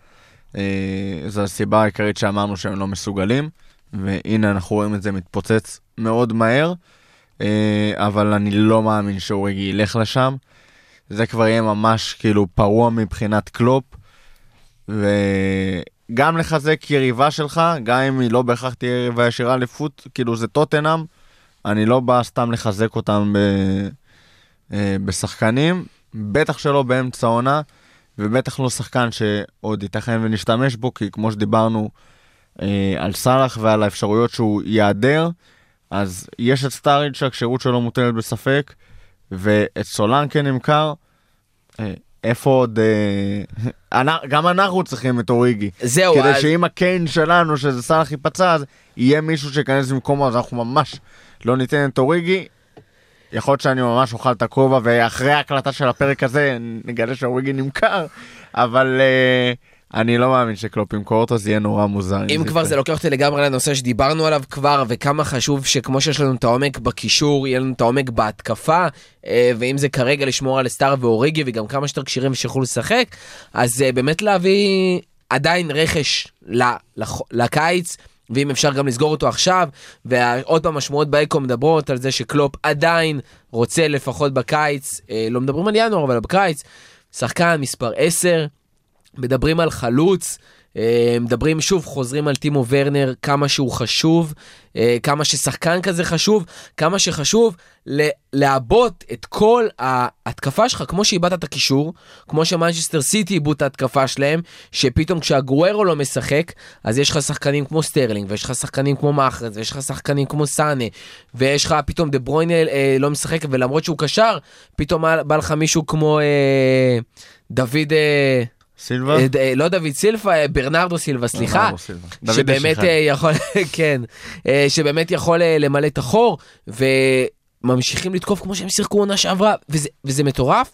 אה, זו הסיבה העיקרית שאמרנו שהם לא מסוגלים, והנה אנחנו רואים את זה מתפוצץ מאוד מהר, אה, אבל אני לא מאמין שאוריגי ילך לשם. זה כבר יהיה ממש כאילו פרוע מבחינת קלופ, וגם לחזק יריבה שלך, גם אם היא לא בהכרח תהיה יריבה ישירה אליפות, כאילו זה טוטנאם, אני לא בא סתם לחזק אותם ב... בשחקנים, בטח שלא באמצע העונה, ובטח לא שחקן שעוד ייתכן ונשתמש בו, כי כמו שדיברנו אה, על סאלח ועל האפשרויות שהוא ייעדר, אז יש את סטאריץ' שהכשירות שלו מוטלת בספק, ואת סולנקה נמכר. אה, איפה עוד... אה, גם אנחנו צריכים את אוריגי. זהו, כדי אז- שאם הקיין שלנו, שזה סאלח ייפצע, אז יהיה מישהו שייכנס במקומו, אז אנחנו ממש לא ניתן את אוריגי. יכול להיות שאני ממש אוכל את הכובע, ואחרי ההקלטה של הפרק הזה נגלה שאוריגי נמכר, אבל uh, אני לא מאמין שקלופ ימכור אותו, זה יהיה נורא מוזר. אם כבר זה לוקח אותי לגמרי לנושא שדיברנו עליו כבר, וכמה חשוב שכמו שיש לנו את העומק בקישור, יהיה לנו את העומק בהתקפה, אה, ואם זה כרגע לשמור על סטאר ואוריגי וגם כמה שיותר כשירים ושיוכלו לשחק, אז אה, באמת להביא עדיין רכש לקיץ. ואם אפשר גם לסגור אותו עכשיו, ועוד פעם השמועות באקו מדברות על זה שקלופ עדיין רוצה לפחות בקיץ, אה, לא מדברים על ינואר אבל בקיץ, שחקן מספר 10, מדברים על חלוץ, מדברים שוב, חוזרים על טימו ורנר, כמה שהוא חשוב, אה, כמה ששחקן כזה חשוב, כמה שחשוב לעבות את כל ההתקפה שלך, כמו שאיבדת את הקישור, כמו שמנצ'סטר סיטי איבדו את ההתקפה שלהם, שפתאום כשאגוארו לא משחק, אז יש לך שחקנים כמו סטרלינג, ויש לך שחקנים כמו מחרז, ויש לך שחקנים כמו סאנה, ויש לך פתאום דה ברוינה אה, לא משחק, ולמרות שהוא קשר, פתאום בא לך מישהו כמו אה, דוד... אה, סילבה? אה, ד- אה, לא דוד סילבה, אה, ברנרדו סילבה, סליחה. ברנרדו סילבה. דוד שבאמת. אה, יכול, כן, אה, שבאמת יכול אה, למלא את החור, וממשיכים לתקוף כמו שהם שיחקו עונה שעברה, וזה, וזה מטורף,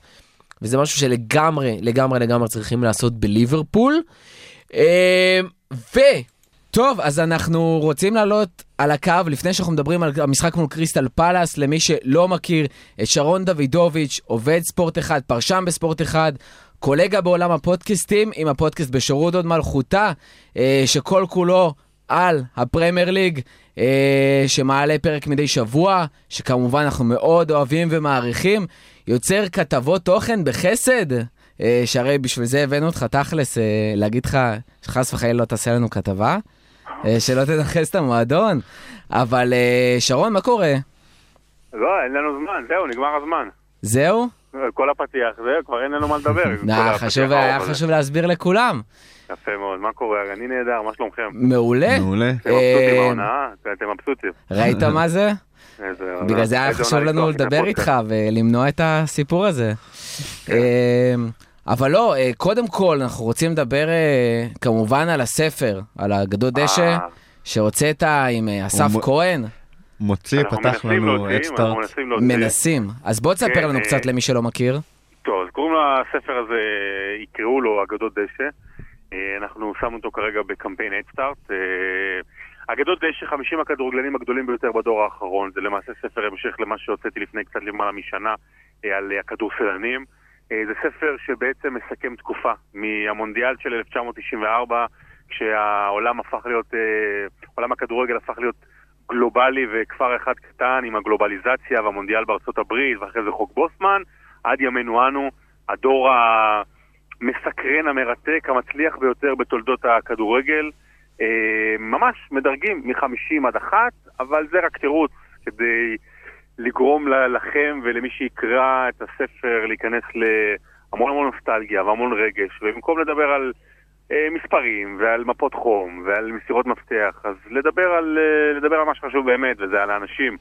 וזה משהו שלגמרי, לגמרי, לגמרי צריכים לעשות בליברפול. אה, ו... טוב, אז אנחנו רוצים לעלות על הקו, לפני שאנחנו מדברים על המשחק מול קריסטל פלאס, למי שלא מכיר, את שרון דוידוביץ', עובד ספורט אחד, פרשן בספורט אחד, קולגה בעולם הפודקאסטים, עם הפודקאסט בשירות עוד מלכותה, אה, שכל כולו על הפרמייר ליג, אה, שמעלה פרק מדי שבוע, שכמובן אנחנו מאוד אוהבים ומעריכים, יוצר כתבות תוכן בחסד. אה, שהרי בשביל זה הבאנו אותך תכלס, להגיד לך שחס וחלילה לא תעשה לנו כתבה, שלא תנכס את המועדון, אבל אה, שרון, מה קורה? לא, אין לנו זמן, זהו, נגמר הזמן. זהו? כל הפתיח, זהו, כבר אין לנו מה לדבר. הפתיח חשוב, היה. חשוב להסביר לכולם. יפה מאוד, מה קורה? אני נהדר, מה שלומכם? מעולה. מעולה. אתם מבסוטים אה, מההונאה? אתם מבסוטים. ראית מה זה? בגלל זה היה חשוב לנו לדבר. איתך ולמנוע את הסיפור הזה. אבל לא, אה, קודם כל אנחנו רוצים לדבר אה, כמובן על הספר, על אגדות דשא, אה, שהוצאת עם אסף מ- כהן. מוציא, פתח לנו אדסטארט. מנסים. אז בוא תספר כן, לנו קצת למי שלא מכיר. טוב, אז קוראים לספר הזה, יקראו לו אגדות דשא. אנחנו שמנו אותו כרגע בקמפיין אדסטארט. אגדות דשא, 50 הכדורגלנים הגדולים ביותר בדור האחרון. זה למעשה ספר המשך למה שהוצאתי לפני קצת למעלה משנה על הכדורסלנים. אה, זה ספר שבעצם מסכם תקופה מהמונדיאל של 1994, כשהעולם הפך להיות, אה, עולם הכדורגל הפך להיות גלובלי וכפר אחד קטן עם הגלובליזציה והמונדיאל בארצות הברית ואחרי זה חוק בוסמן, עד ימינו אנו, הדור המסקרן, המרתק, המצליח ביותר בתולדות הכדורגל. אה, ממש מדרגים מ-50 עד אחת, אבל זה רק תירוץ כדי לגרום לכם ולמי שיקרא את הספר להיכנס להמון המון נוסטלגיה והמון רגש, ובמקום לדבר על אה, מספרים ועל מפות חום ועל מסירות מפתח, אז לדבר על, אה, לדבר על מה שחשוב באמת, וזה על האנשים,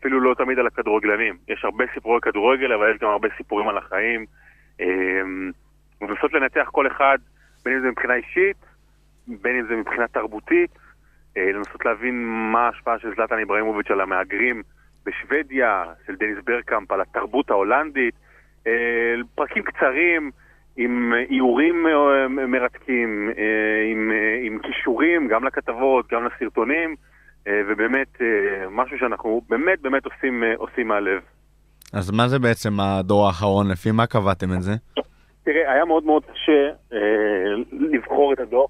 אפילו לא תמיד על הכדורגלנים. יש הרבה סיפורי כדורגל, אבל יש גם הרבה סיפורים על החיים. אה, ולנסות לנתח כל אחד, בין אם זה מבחינה אישית, בין אם זה מבחינה תרבותית, אה, לנסות להבין מה ההשפעה של זלטן איברהימוביץ' על המהגרים בשוודיה, של דניס ברקאמפ, על התרבות ההולנדית, אה, פרקים קצרים עם איורים אה, מרתקים, אה, עם, עם כישורים גם לכתבות, גם לסרטונים, ובאמת משהו שאנחנו באמת באמת עושים, עושים מהלב. אז מה זה בעצם הדור האחרון? לפי מה קבעתם את זה? תראה, היה מאוד מאוד קשה אה, לבחור את הדור.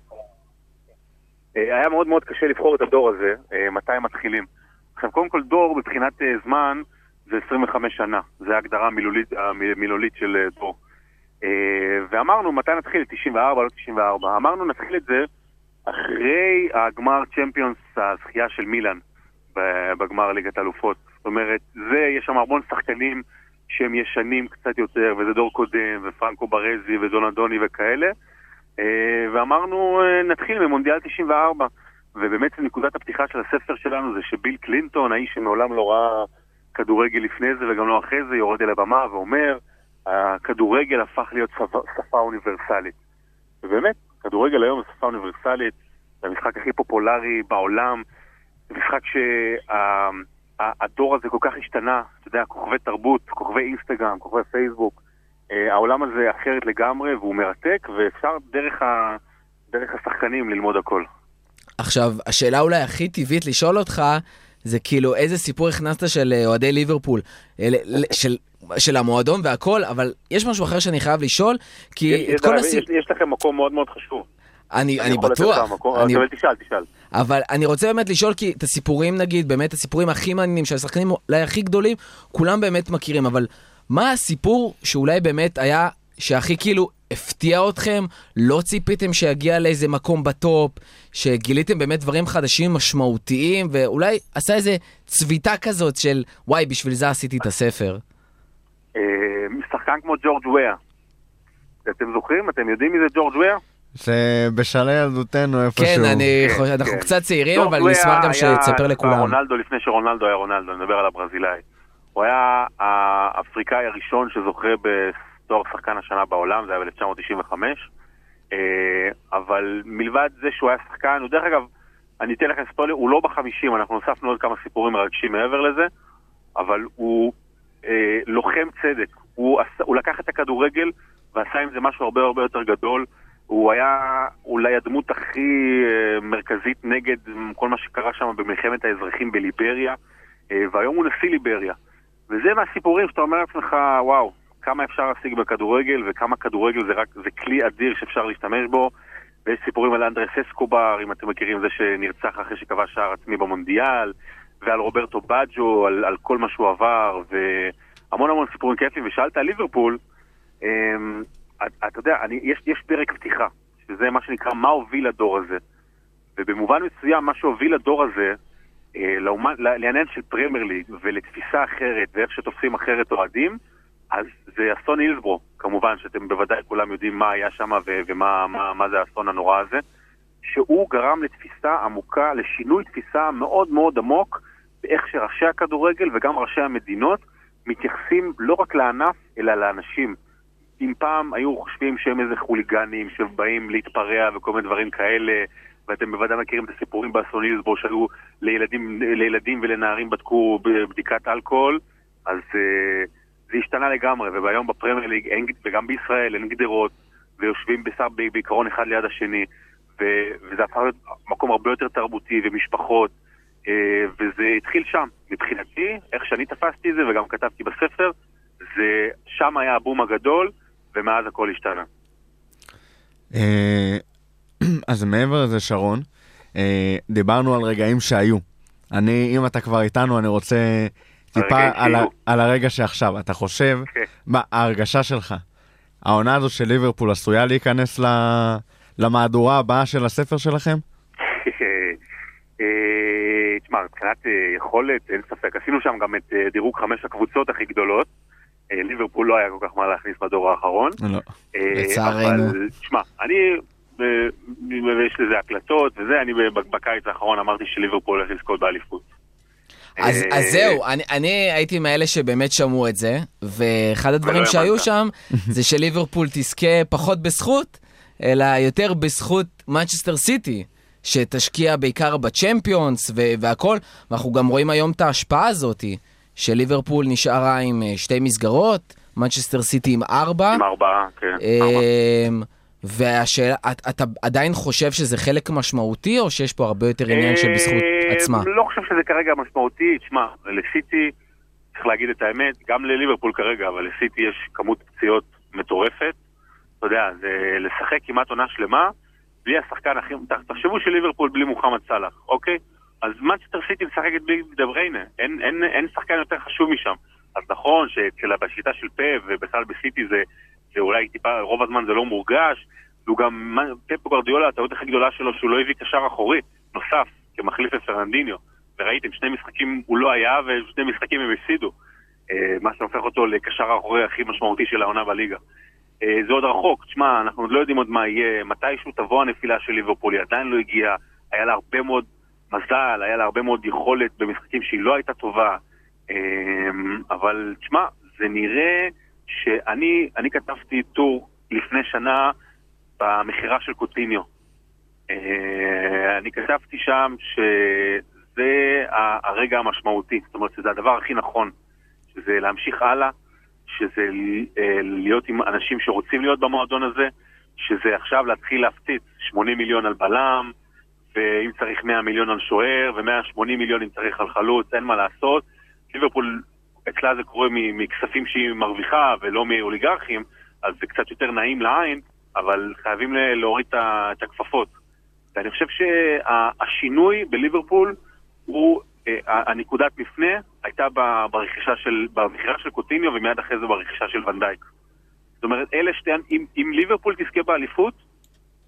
אה, היה מאוד מאוד קשה לבחור את הדור הזה, אה, מתי הם מתחילים. עכשיו, קודם כל דור מבחינת אה, זמן זה 25 שנה, זה ההגדרה המילולית, המילולית של אה, דור. אה, ואמרנו, מתי נתחיל? 94, לא 94. אמרנו, נתחיל את זה אחרי הגמר צ'מפיונס, הזכייה של מילאן בגמר ליגת האלופות. זאת אומרת, זה, יש שם המון שחקנים שהם ישנים קצת יותר, וזה דור קודם, ופרנקו ברזי ודונדוני וכאלה. ואמרנו, נתחיל ממונדיאל 94. ובאמת נקודת הפתיחה של הספר שלנו זה שביל קלינטון, האיש שמעולם לא ראה כדורגל לפני זה וגם לא אחרי זה, יורד אל הבמה ואומר, הכדורגל הפך להיות שפה, אוניברסלית. ובאמת, כדורגל היום זה שפה אוניברסלית, זה המשחק הכי פופולרי בעולם, זה משחק שהדור הזה כל כך השתנה, אתה יודע, כוכבי תרבות, כוכבי אינסטגרם, כוכבי פייסבוק, אה, העולם הזה אחרת לגמרי והוא מרתק, ואפשר דרך, ה, דרך השחקנים ללמוד הכל. עכשיו, השאלה אולי הכי טבעית לשאול אותך, זה כאילו איזה סיפור הכנסת של אה, אוהדי ליברפול, אה, ל- ל- של, של המועדון והכל, אבל יש משהו אחר שאני חייב לשאול, כי יש, את יש, כל יש, הסיפור... יש לכם מקום מאוד מאוד חשוב. אני, אני לתת בטוח, אני, אבל תשאל, תשאל. אבל אני רוצה באמת לשאול, כי את הסיפורים נגיד, באמת הסיפורים הכי מעניינים של השחקנים אולי הכי גדולים, כולם באמת מכירים, אבל מה הסיפור שאולי באמת היה, שהכי כאילו הפתיע אתכם, לא ציפיתם שיגיע לאיזה מקום בטופ, שגיליתם באמת דברים חדשים משמעותיים, ואולי עשה איזה צביטה כזאת של וואי, בשביל זה עשיתי את הספר. אה, שחקן כמו ג'ורג' וויה. אתם זוכרים? אתם יודעים מי זה ג'ורג' וויה? שבשלהי ילדותנו איפשהו. כן, אני כן, חושב, אנחנו כן. קצת צעירים, ג'ורג' אבל נשמח גם שתספר לכולם. רונלדו לפני שרונלדו היה רונלדו, אני מדבר על הברזילאי. הוא היה האפריקאי הראשון שזוכה בתואר שחקן השנה בעולם, זה היה ב-1995. אבל מלבד זה שהוא היה שחקן, הוא דרך אגב, אני אתן לכם ספוילר, הוא לא בחמישים, אנחנו הוספנו עוד כמה סיפורים מרגשים מעבר לזה, אבל הוא אה, לוחם צדק. הוא, עשה, הוא לקח את הכדורגל ועשה עם זה משהו הרבה הרבה יותר גדול. הוא היה אולי הדמות הכי אה, מרכזית נגד כל מה שקרה שם במלחמת האזרחים בליבריה, אה, והיום הוא נשיא ליבריה. וזה מהסיפורים שאתה אומר לעצמך, וואו, כמה אפשר להשיג בכדורגל, וכמה כדורגל זה רק, זה כלי אדיר שאפשר להשתמש בו. ויש סיפורים על אנדרס אסקובר, אם אתם מכירים, זה שנרצח אחרי שכבש שער עצמי במונדיאל, ועל רוברטו בג'ו, על, על כל מה שהוא עבר, והמון המון סיפורים כיפים. ושאלת על ליברפול, אמ, אתה אתה יודע, אני, יש, יש פרק פתיחה, שזה מה שנקרא מה הוביל לדור הזה. ובמובן מסוים, מה שהוביל לדור הזה, אה, לעניין של פרמייר ליג ולתפיסה אחרת ואיך שתופסים אחרת אוהדים, אז זה אסון הילסבורו, כמובן, שאתם בוודאי כולם יודעים מה היה שם ומה מה, מה זה האסון הנורא הזה, שהוא גרם לתפיסה עמוקה, לשינוי תפיסה מאוד מאוד עמוק באיך שראשי הכדורגל וגם ראשי המדינות מתייחסים לא רק לענף, אלא לאנשים. אם פעם היו חושבים שהם איזה חוליגנים שבאים להתפרע וכל מיני דברים כאלה, ואתם בוודאי מכירים את הסיפורים באסון הילסבורו שהיו לילדים, לילדים ולנערים בדקו בדיקת אלכוהול, אז uh, זה השתנה לגמרי, והיום בפרמייר ליג וגם בישראל אין גדרות, ויושבים בסך ב- בעיקרון אחד ליד השני, ו, וזה הפך להיות מקום הרבה יותר תרבותי ומשפחות, uh, וזה התחיל שם. מבחינתי, איך שאני תפסתי את זה וגם כתבתי בספר, זה שם היה הבום הגדול, ומאז הכל השתנה. אה, אז מעבר לזה, שרון, אה, דיברנו על רגעים שהיו. אני, אם אתה כבר איתנו, אני רוצה טיפה על, ה- שיהיו. על הרגע שעכשיו. אתה חושב, כן. מה, ההרגשה שלך, העונה הזו של ליברפול עשויה להיכנס ל- למהדורה הבאה של הספר שלכם? אה, תשמע, מבחינת אה, יכולת, אין ספק. עשינו שם גם את אה, דירוג חמש הקבוצות הכי גדולות. ליברפול לא היה כל כך מה להכניס בדור האחרון. לא. לצערנו. אבל, תשמע, אני, יש לזה הקלטות וזה, אני ב- בקיץ האחרון אמרתי שליברפול הולך לזכות באליפות. אז, אה, אז זהו, אני, אני הייתי מאלה שבאמת שמעו את זה, ואחד הדברים שהיו. שם זה שליברפול תזכה פחות בזכות, אלא יותר בזכות מנצ'סטר סיטי, שתשקיע בעיקר בצ'מפיונס ו- והכל, ואנחנו גם רואים היום את ההשפעה הזאת, שליברפול נשארה עם אה, שתי מסגרות, מנצ'סטר סיטי עם ארבע. עם ארבעה, כן. ארבע. והשאלה, את- אתה עדיין חושב שזה חלק משמעותי, או שיש פה הרבה יותר עניין של בזכות אה, עצמה? לא חושב שזה כרגע משמעותי. תשמע, לסיטי, צריך להגיד את האמת, גם לליברפול כרגע, אבל לסיטי יש כמות פציעות מטורפת. אתה יודע, זה לשחק כמעט עונה שלמה, בלי השחקן הכי... תחשבו שליברפול בלי מוחמד סאלח, אוקיי? אז מנצ'סטר סיטי משחקת בלי דה ברוינה, אין, אין, אין שחקן יותר חשוב משם. אז נכון שבשיטה של פפ ובכלל בסיטי זה, זה אולי טיפה, רוב הזמן זה לא מורגש, והוא גם, מה- פפ גורדיולה, הטעות הכי גדולה שלו שהוא לא הביא קשר אחורי, נוסף, כמחליף לפרננדיניו. וראיתם, שני משחקים הוא לא היה, ושני משחקים הם הפסידו. אה, מה שהופך אותו לקשר האחורי הכי משמעותי של העונה בליגה. אה, זה עוד רחוק, תשמע, אנחנו עוד לא יודעים עוד מה יהיה, מתישהו תבוא הנפילה של ליברפול, היא עדיין לא הגיעה, היה לה הרבה מאוד מזל, היה לה הרבה מאוד יכולת במשחקים שהיא לא הייתה טובה, אה, אבל תשמע, זה נראה שאני אני כתבתי טור לפני שנה במכירה של קוטיניו. אה, אני כתבתי שם שזה הרגע המשמעותי, זאת אומרת שזה הדבר הכי נכון, שזה להמשיך הלאה, שזה אה, להיות עם אנשים שרוצים להיות במועדון הזה, שזה עכשיו להתחיל להפציץ 80 מיליון על בלם, ואם צריך 100 מיליון על שוער, ו-180 מיליון אם צריך על חלוץ, אין מה לעשות. ליברפול, אצלה זה קורה מכספים שהיא מרוויחה ולא מאוליגרכים, אז זה קצת יותר נעים לעין, אבל חייבים להוריד את הכפפות. ואני חושב שהשינוי בליברפול הוא, אה, הנקודת מפנה הייתה ברכישה של, במכירה של קוטיניו ומיד אחרי זה ברכישה של ונדייק. זאת אומרת, אלה שתי, אם, אם ליברפול תזכה באליפות,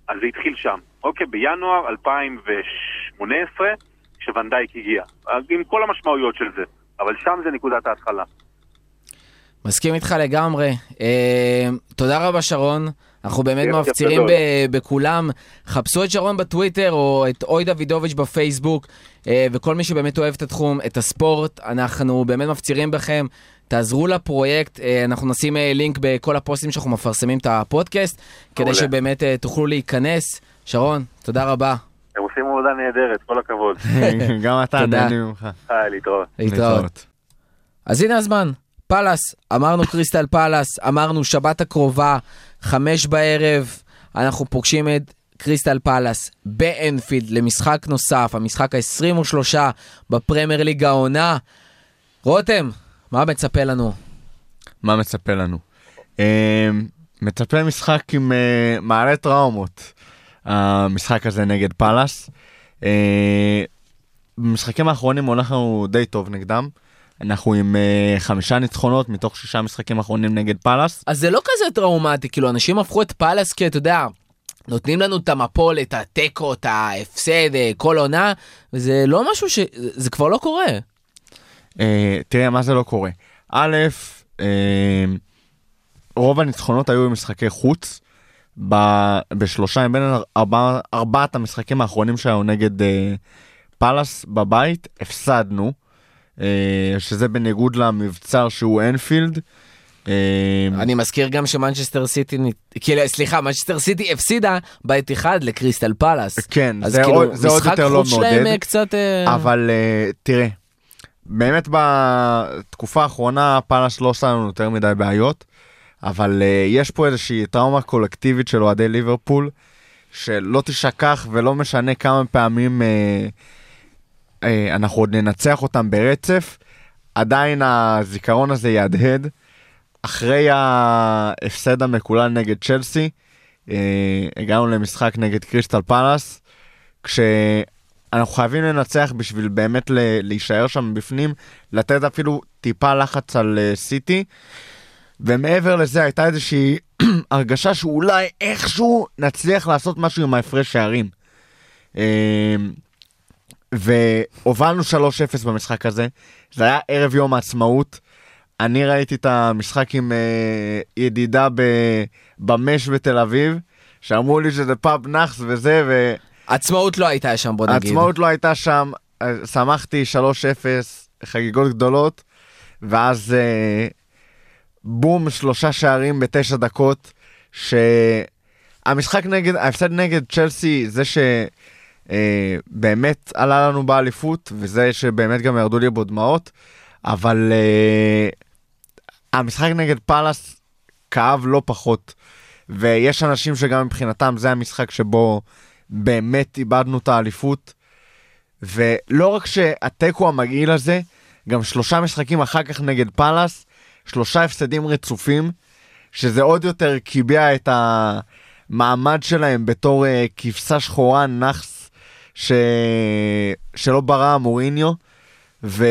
אז זה התחיל שם. אוקיי, בינואר 2018, כשוונדייק הגיע. עם כל המשמעויות של זה. אבל שם זה נקודת ההתחלה. מסכים איתך לגמרי. אה, תודה רבה שרון. אנחנו באמת מפצירים. ב- בכולם. חפשו את שרון בטוויטר או את אוי דוידוביץ' בפייסבוק, אה, וכל מי שבאמת אוהב את התחום, את הספורט, אנחנו באמת מפצירים בכם. תעזרו לפרויקט, אה, אנחנו נשים אה, לינק בכל הפוסטים שאנחנו מפרסמים את הפודקאסט, כדי. שבאמת אה, תוכלו להיכנס. שרון, תודה רבה. עבודה נהדרת, כל הכבוד. גם אתה, תודה. נהנים ממך. היי, להתראות. להתראות. אז הנה הזמן, פאלאס, אמרנו קריסטל פאלאס, אמרנו שבת הקרובה, חמש בערב, אנחנו פוגשים את קריסטל פאלאס באנפילד למשחק נוסף, המשחק ה-23 בפרמייר ליג העונה. רותם, מה מצפה לנו? מה מצפה לנו? אה, מצפה משחק עם אה, מעלה טראומות, המשחק הזה נגד פאלאס. אה, במשחקים האחרונים הולך לנו די טוב נגדם. אנחנו עם אה, חמישה ניצחונות מתוך שישה משחקים אחרונים נגד פאלאס. אז זה לא כזה טראומטי, כאילו אנשים הפכו את פאלאס כי אתה יודע, נותנים לנו את המפולת, את התיקו, את ההפסד, אה, כל עונה, וזה לא משהו ש... זה כבר לא קורה. אה, תראה מה זה לא קורה. א', אה, רוב הניצחונות היו במשחקי חוץ. ב- בשלושה מבין ארבע, ארבעת המשחקים האחרונים שלנו נגד אה, פאלאס בבית הפסדנו, אה, שזה בניגוד למבצר שהוא אנפילד. אה, אני מזכיר גם שמנצ'סטר סיטי, כאילו, סליחה, מנצ'סטר סיטי הפסידה בית אחד לקריסטל פאלאס. כן, אז זה, כאילו, עוד, זה עוד משחק יותר לא חוץ שלהם מעודד. אה, קצת... אה, אבל תראה, באמת בתקופה האחרונה פאלאס לא עושה לנו יותר מדי בעיות, אבל uh, יש פה איזושהי טראומה קולקטיבית של אוהדי ליברפול, שלא תשכח ולא משנה כמה פעמים uh, uh, אנחנו עוד ננצח אותם ברצף, עדיין הזיכרון הזה יהדהד. אחרי ההפסד המקולל נגד צ'לסי, uh, הגענו למשחק נגד קריסטל פאלאס, כשאנחנו חייבים לנצח בשביל באמת להישאר שם בפנים, לתת אפילו טיפה לחץ על אה, סיטי. ומעבר לזה הייתה איזושהי הרגשה שאולי איכשהו נצליח לעשות משהו עם ההפרש שערים. אה, והובלנו 3-0 במשחק הזה, זה היה ערב יום העצמאות. אני ראיתי את המשחק עם אה, ידידה ב- במש בתל אביב, שאמרו לי שזה פאב נאחס וזה, ו... עצמאות לא הייתה שם, בוא נגיד. העצמאות לא הייתה שם, שמחתי 3-0, חגיגות גדולות, ואז אה, בום, שלושה שערים בתשע דקות, שהמשחק נגד, ההפסד נגד צ'לסי, זה שבאמת עלה לנו באליפות, וזה שבאמת גם ירדו לי בו דמעות, אבל אה, המשחק נגד פאלאס כאב לא פחות, ויש אנשים שגם מבחינתם זה המשחק שבו באמת איבדנו את האליפות. ולא רק שהתיקו המגעיל הזה, גם שלושה משחקים אחר כך נגד פאלאס, שלושה הפסדים רצופים, שזה עוד יותר קיבע את המעמד שלהם בתור uh, כבשה שחורה נאחס ש... שלא ברא מוריניו, ו...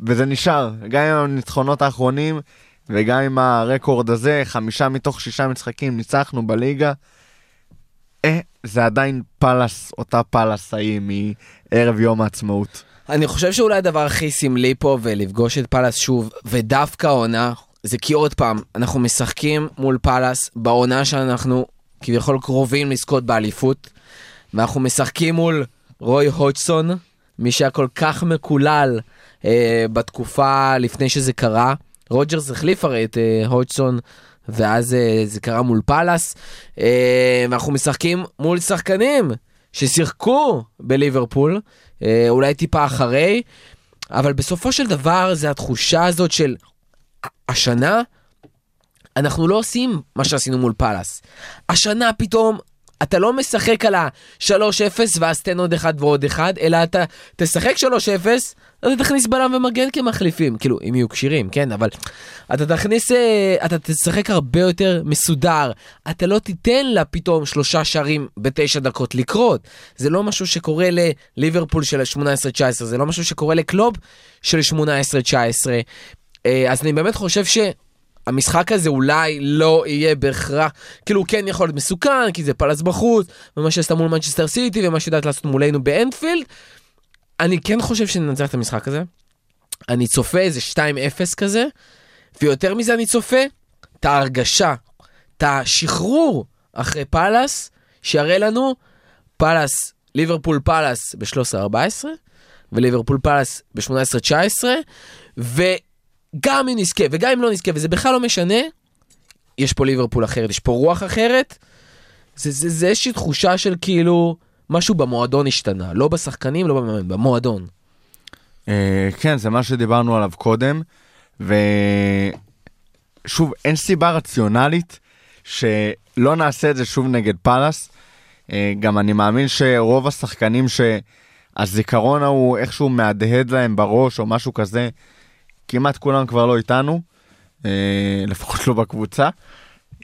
וזה נשאר, גם עם הניצחונות האחרונים וגם עם הרקורד הזה, חמישה מתוך שישה משחקים ניצחנו בליגה. אה, זה עדיין פאלאס, אותה פאלאס ההיא מערב יום העצמאות. אני חושב שאולי הדבר הכי סמלי פה ולפגוש את פאלאס שוב, ודווקא העונה, זה כי עוד פעם, אנחנו משחקים מול פאלאס בעונה שאנחנו כביכול קרובים לזכות באליפות, ואנחנו משחקים מול רוי הודסון, מי שהיה כל כך מקולל אה, בתקופה לפני שזה קרה. רוג'רס החליף הרי את אה, הודג'סון, ואז אה, זה קרה מול פאלאס, אה, ואנחנו משחקים מול שחקנים ששיחקו בליברפול, אולי טיפה אחרי, אבל בסופו של דבר זה התחושה הזאת של השנה אנחנו לא עושים מה שעשינו מול פאלאס. השנה פתאום אתה לא משחק על ה-3-0 ואז תן עוד אחד ועוד אחד, אלא אתה תשחק 3-0, אתה תכניס בלם ומגן כמחליפים, כאילו, אם יהיו כשירים, כן, אבל אתה תכניס, אה, אתה תשחק הרבה יותר מסודר, אתה לא תיתן לה פתאום שלושה שערים בתשע דקות לקרות. זה לא משהו שקורה לליברפול של 18-19, זה לא משהו שקורה לקלוב של 18-19. אה, אז אני באמת חושב ש... המשחק הזה אולי לא יהיה בהכרח, כאילו הוא כן יכול להיות מסוכן, כי זה פלס בחוץ, ומה שעשתה מול מנצ'סטר סיטי, ומה שיודעת לעשות מולנו באנפילד. אני כן חושב שננצח את המשחק הזה. אני צופה איזה 2-0 כזה, ויותר מזה אני צופה את ההרגשה, את השחרור אחרי פאלאס, שיראה לנו פאלאס, ליברפול פאלאס ב-13-14, וליברפול פאלאס ב-18-19, וגם אם נזכה וגם אם לא נזכה, וזה בכלל לא משנה, יש פה ליברפול אחרת, יש פה רוח אחרת. זה, זה, זה איזושהי תחושה של כאילו משהו במועדון השתנה, לא בשחקנים, לא במאמן, במועדון. אה, כן, זה מה שדיברנו עליו קודם, ושוב, אין סיבה רציונלית שלא נעשה את זה שוב נגד פאלאס. אה, גם אני מאמין שרוב השחקנים שהזיכרון ההוא איכשהו מהדהד להם בראש או משהו כזה, כמעט כולם כבר לא איתנו, אה, לפחות לא בקבוצה.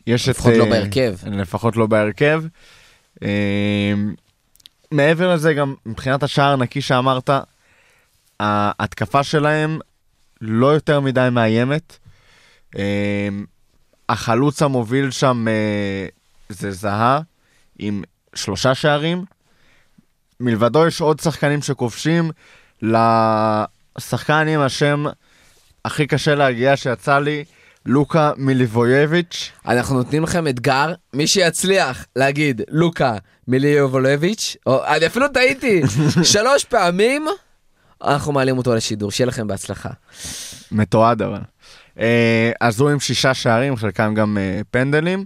יש לפחות את, לא אה, בהרכב. לפחות לא בהרכב. אה, מעבר לזה, גם מבחינת השער הנקי שאמרת, ההתקפה שלהם לא יותר מדי מאיימת. החלוץ המוביל שם זה זהה, עם שלושה שערים. מלבדו יש עוד שחקנים שכובשים. לשחקן עם השם הכי קשה להגיע שיצא לי, לוקה מיליבויביץ'. אנחנו נותנים לכם אתגר, מי שיצליח להגיד לוקה מיליובולביץ', או אני אפילו טעיתי, שלוש פעמים, אנחנו מעלים אותו לשידור, שיהיה לכם בהצלחה. מתועד אבל. אה, אז הוא עם שישה שערים, חלקם גם אה, פנדלים.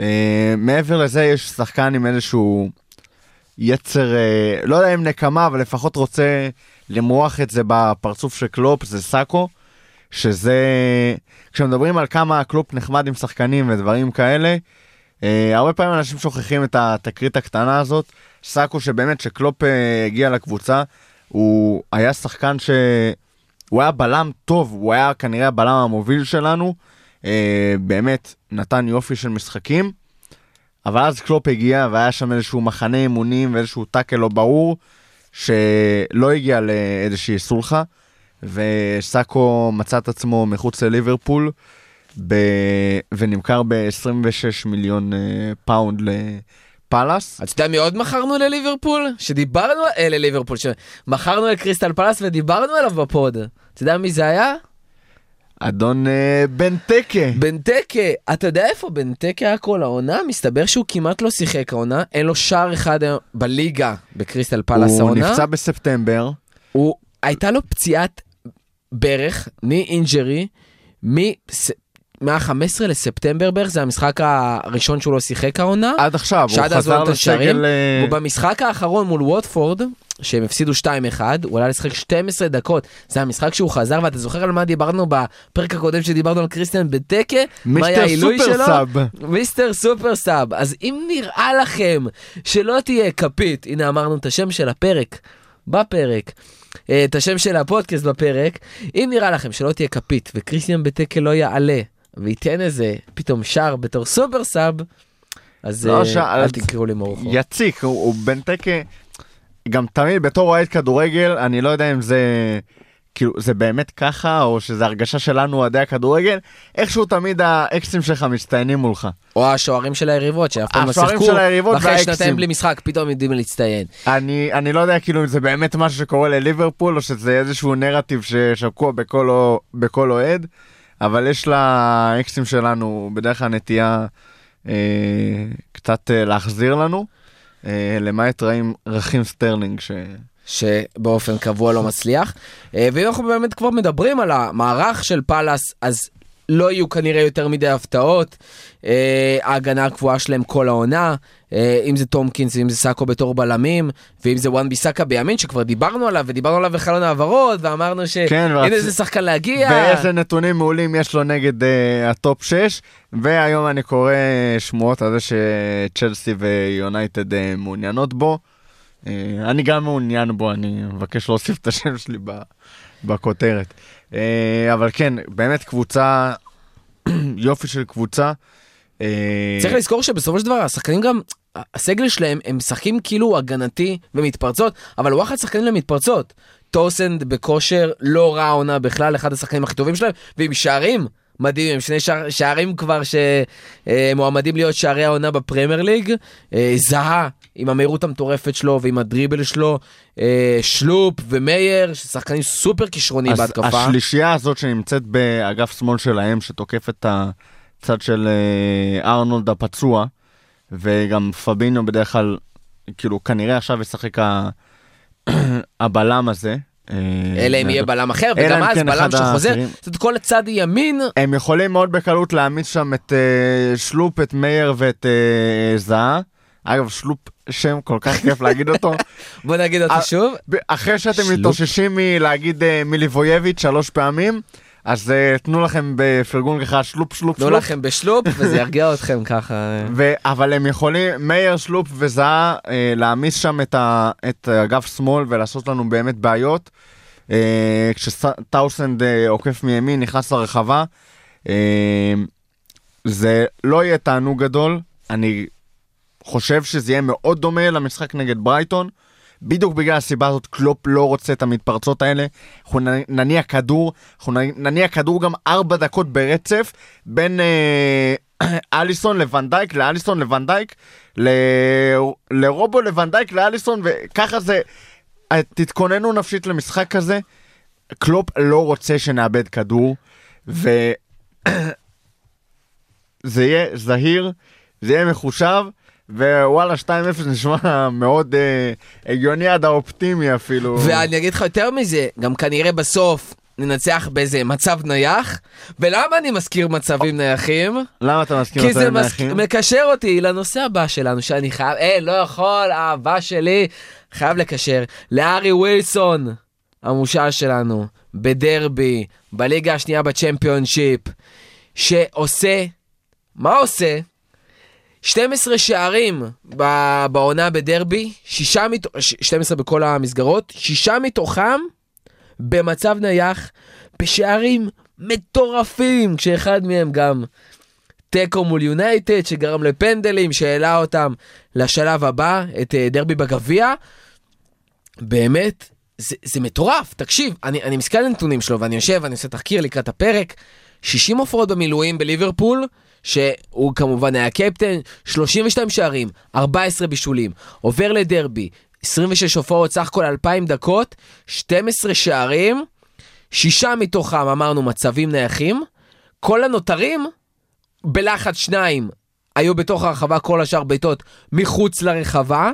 אה, מעבר לזה יש שחקן עם איזשהו יצר, לא יודע אם נקמה, אבל לפחות רוצה למרוח את זה בפרצוף של קלופ, זה סאקו, שזה, כשמדברים על כמה קלופ נחמד עם שחקנים ודברים כאלה, אה, הרבה פעמים אנשים שוכחים את התקרית הקטנה הזאת. סאקו שבאמת, כשקלופ אה, הגיע לקבוצה, הוא היה שחקן ש... הוא היה בלם טוב, הוא היה כנראה הבלם המוביל שלנו, אה, באמת נתן יופי של משחקים, אבל אז קלופ הגיע והיה שם איזשהו מחנה אימונים ואיזשהו tackle לא ברור, שלא הגיע לאיזושהי סולחה, וסאקו מצא את עצמו מחוץ לליברפול, ב... ונמכר ב-26 מיליון אה, פאונד לפאלאס. אתה יודע מי עוד מכרנו לליברפול? שדיברנו, אה, לליברפול, שמכרנו לקריסטל פלאס ודיברנו עליו ב pod. אתה יודע מי זה היה? אדון אה, בנטקה. בנטקה. אתה יודע איפה בנטקה היה כל העונה? מסתבר שהוא כמעט לא שיחק העונה, אין לו שער אחד בליגה בקריסטל הוא העונה. נפצע בספטמבר. הוא, הייתה לו פציעת ברך, knee injury, מה-15 לספטמבר בערך, זה המשחק הראשון שהוא לא שיחק העונה. עד עכשיו, הוא הוא חזר. לסגל... אה, ובמשחק האחרון מול ווטפורד, שהם הפסידו 2-1, הוא עלה לשחק 12 דקות. זה המשחק שהוא חזר, ואתה זוכר על מה דיברנו בפרק הקודם שדיברנו על קריסטיאן בנטקה? מה היה מיסטר העילוי סופר שלו? סאב. מיסטר סופר סאב. אז אם נראה לכם שלא תהיה כפית, הנה אמרנו את השם של הפרק, בפרק, את השם של הפודקאסט בפרק, אם נראה לכם שלא תהיה כפית וקריסטיאן בטקה לא יעלה וייתן איזה פתאום שער בתור סופר סאב, אז לא, אה, ש- אל תקראו לי מורחו. יציק, הוא, הוא בנטקה, גם תמיד בתור אוהד כדורגל, אני לא יודע אם זה, כאילו, זה באמת ככה, או שזה הרגשה שלנו אוהדי הכדורגל, איכשהו תמיד האקסים שלך מצטיינים מולך. או השוערים של היריבות שאף פעם לא שיחקו, של היריבות ואחרי. שנתיים בלי משחק פתאום יודעים להצטיין. אני, אני לא יודע כאילו אם זה באמת משהו שקורה לליברפול, או שזה איזשהו נרטיב ששקוע בכל אוהד, אבל יש לאקסים שלנו בדרך כלל נטייה אה, קצת אה, להחזיר לנו, אה, למעט רעים רחים סטרלינג, ש... שבאופן קבוע לא מצליח. אה, ואם אנחנו באמת כבר מדברים על המערך של פאלאס, אז לא יהיו כנראה יותר מדי הפתעות. אה, ההגנה הקבועה שלהם כל העונה, אה, אם זה טומקינס, אם זה סאקו בתור בלמים, ואם זה וואן ביסאקה בימין, שכבר דיברנו עליו, ודיברנו עליו בחלון העברות, ואמרנו שהנה כן, ורצ- זה שחקן להגיע. ואיזה נתונים מעולים יש לו נגד אה, הטופ 6, והיום אני קורא שמועות על זה שצ'לסי ויונייטד אה, מעוניינות בו. אה, אני גם מעוניין בו, אני מבקש להוסיף את השם שלי בכותרת. אה, אבל כן, באמת קבוצה, יופי של קבוצה. אה, צריך לזכור שבסופו של דבר השחקנים גם, הסגל שלהם הם משחקים כאילו הגנתי ומתפרצות, אבל וואחד שחקנים למתפרצות. טאונסנד בכושר לא רע עונה בכלל, אחד השחקנים הכי טובים שלהם, ועם שערים מדהים, עם שני שער, שערים כבר שמועמדים להיות שערי העונה בפרמייר ליג. אה, זהה עם המהירות המטורפת שלו ועם הדריבל שלו, אה, שלופ ומאייר, שחקנים סופר כישרונים אז בהתקפה. השלישייה הזאת שנמצאת באגף שמאל שלהם, שתוקף את הצד של אה, ארנולד הפצוע, וגם פביניו בדרך כלל, כאילו, כנראה עכשיו ישחק ה- הבלם הזה. אה, אלא אם יהיה בלם אחר, וגם אז כן בלם שחוזר. זאת כל הצד ימין, הם יכולים מאוד בקלות להעמיד שם את אה, שלופ, את מאיר ואת אה, זהה. אגב, שלופ, שם כל כך כיף להגיד אותו. בוא נגיד אותו אה, שוב, אחרי שאתם. מתאוששים מלהגיד אה, מיליבויביץ' שלוש פעמים, אז אה, תנו לכם בפרגון ככה שלופ שלופ תנו שלופ. לכם בשלופ וזה ירגיע אתכם ככה. אבל הם יכולים, מאיר שלופ וזהה, להעמיס שם את, אגף שמאל ולעשות לנו באמת בעיות. כשטאוסנד עוקף מימין, נכנס לרחבה. זה לא יהיה תענוג גדול, אני חושב שזה יהיה מאוד דומה למשחק נגד ברייטון. בדיוק בגלל הסיבה הזאת קלופ לא רוצה את המתפרצות האלה. אנחנו נניע כדור, אנחנו נניע כדור גם ארבע דקות ברצף בין אה, אליסון לוונדייק, לאליסון לוונדייק, ל... לרובו לוונדייק, לאליסון, וככה זה... אה, תתכוננו נפשית למשחק כזה. קלופ לא רוצה שנאבד כדור, ו... זה יהיה זהיר, זה יהיה מחושב, ו-וואלה 2-0 נשמע מאוד אה, הגיוני עד האופטימי אפילו. ואני אגיד לך יותר מזה, גם כנראה בסוף ננצח באיזה מצב נייח, ולמה אני מזכיר מצבים נייחים? למה אתה מסכים כי זה לצד מס... מהאחים? מקשר אותי לנושא הבא שלנו, שאני חייב, אה, לא יכול, האהבה שלי, חייב לקשר לארי ווילסון, המושל שלנו, בדרבי, בליגה השנייה בצ'מפיונשיפ, שעושה, מה עושה? 12 שערים בעונה בדרבי, שישה מת... ש- 12 בכל המסגרות, שישה מתוכם במצב נייח, בשערים מטורפים, כשאחד מהם גם תיקו מול יונייטד, שגרם לפנדלים, שהעלה אותם לשלב הבא, את אה, דרבי בגביע. באמת, זה, זה מטורף, תקשיב, אני, אני מסתכל על הנתונים שלו, ואני יושב, ואני עושה תחקיר לקראת הפרק, 60 הופעות במילואים בליברפול, שהוא כמובן היה קפטן, 32 שערים, 14 בישולים, עובר לדרבי, 26 הופעות, סך הכל 2,000 דקות, 12 שערים, שישה מתוכם אמרנו מצבים נייחים, כל הנותרים בלחץ שניים היו בתוך הרחבה, כל השאר בעיטות מחוץ לרחבה.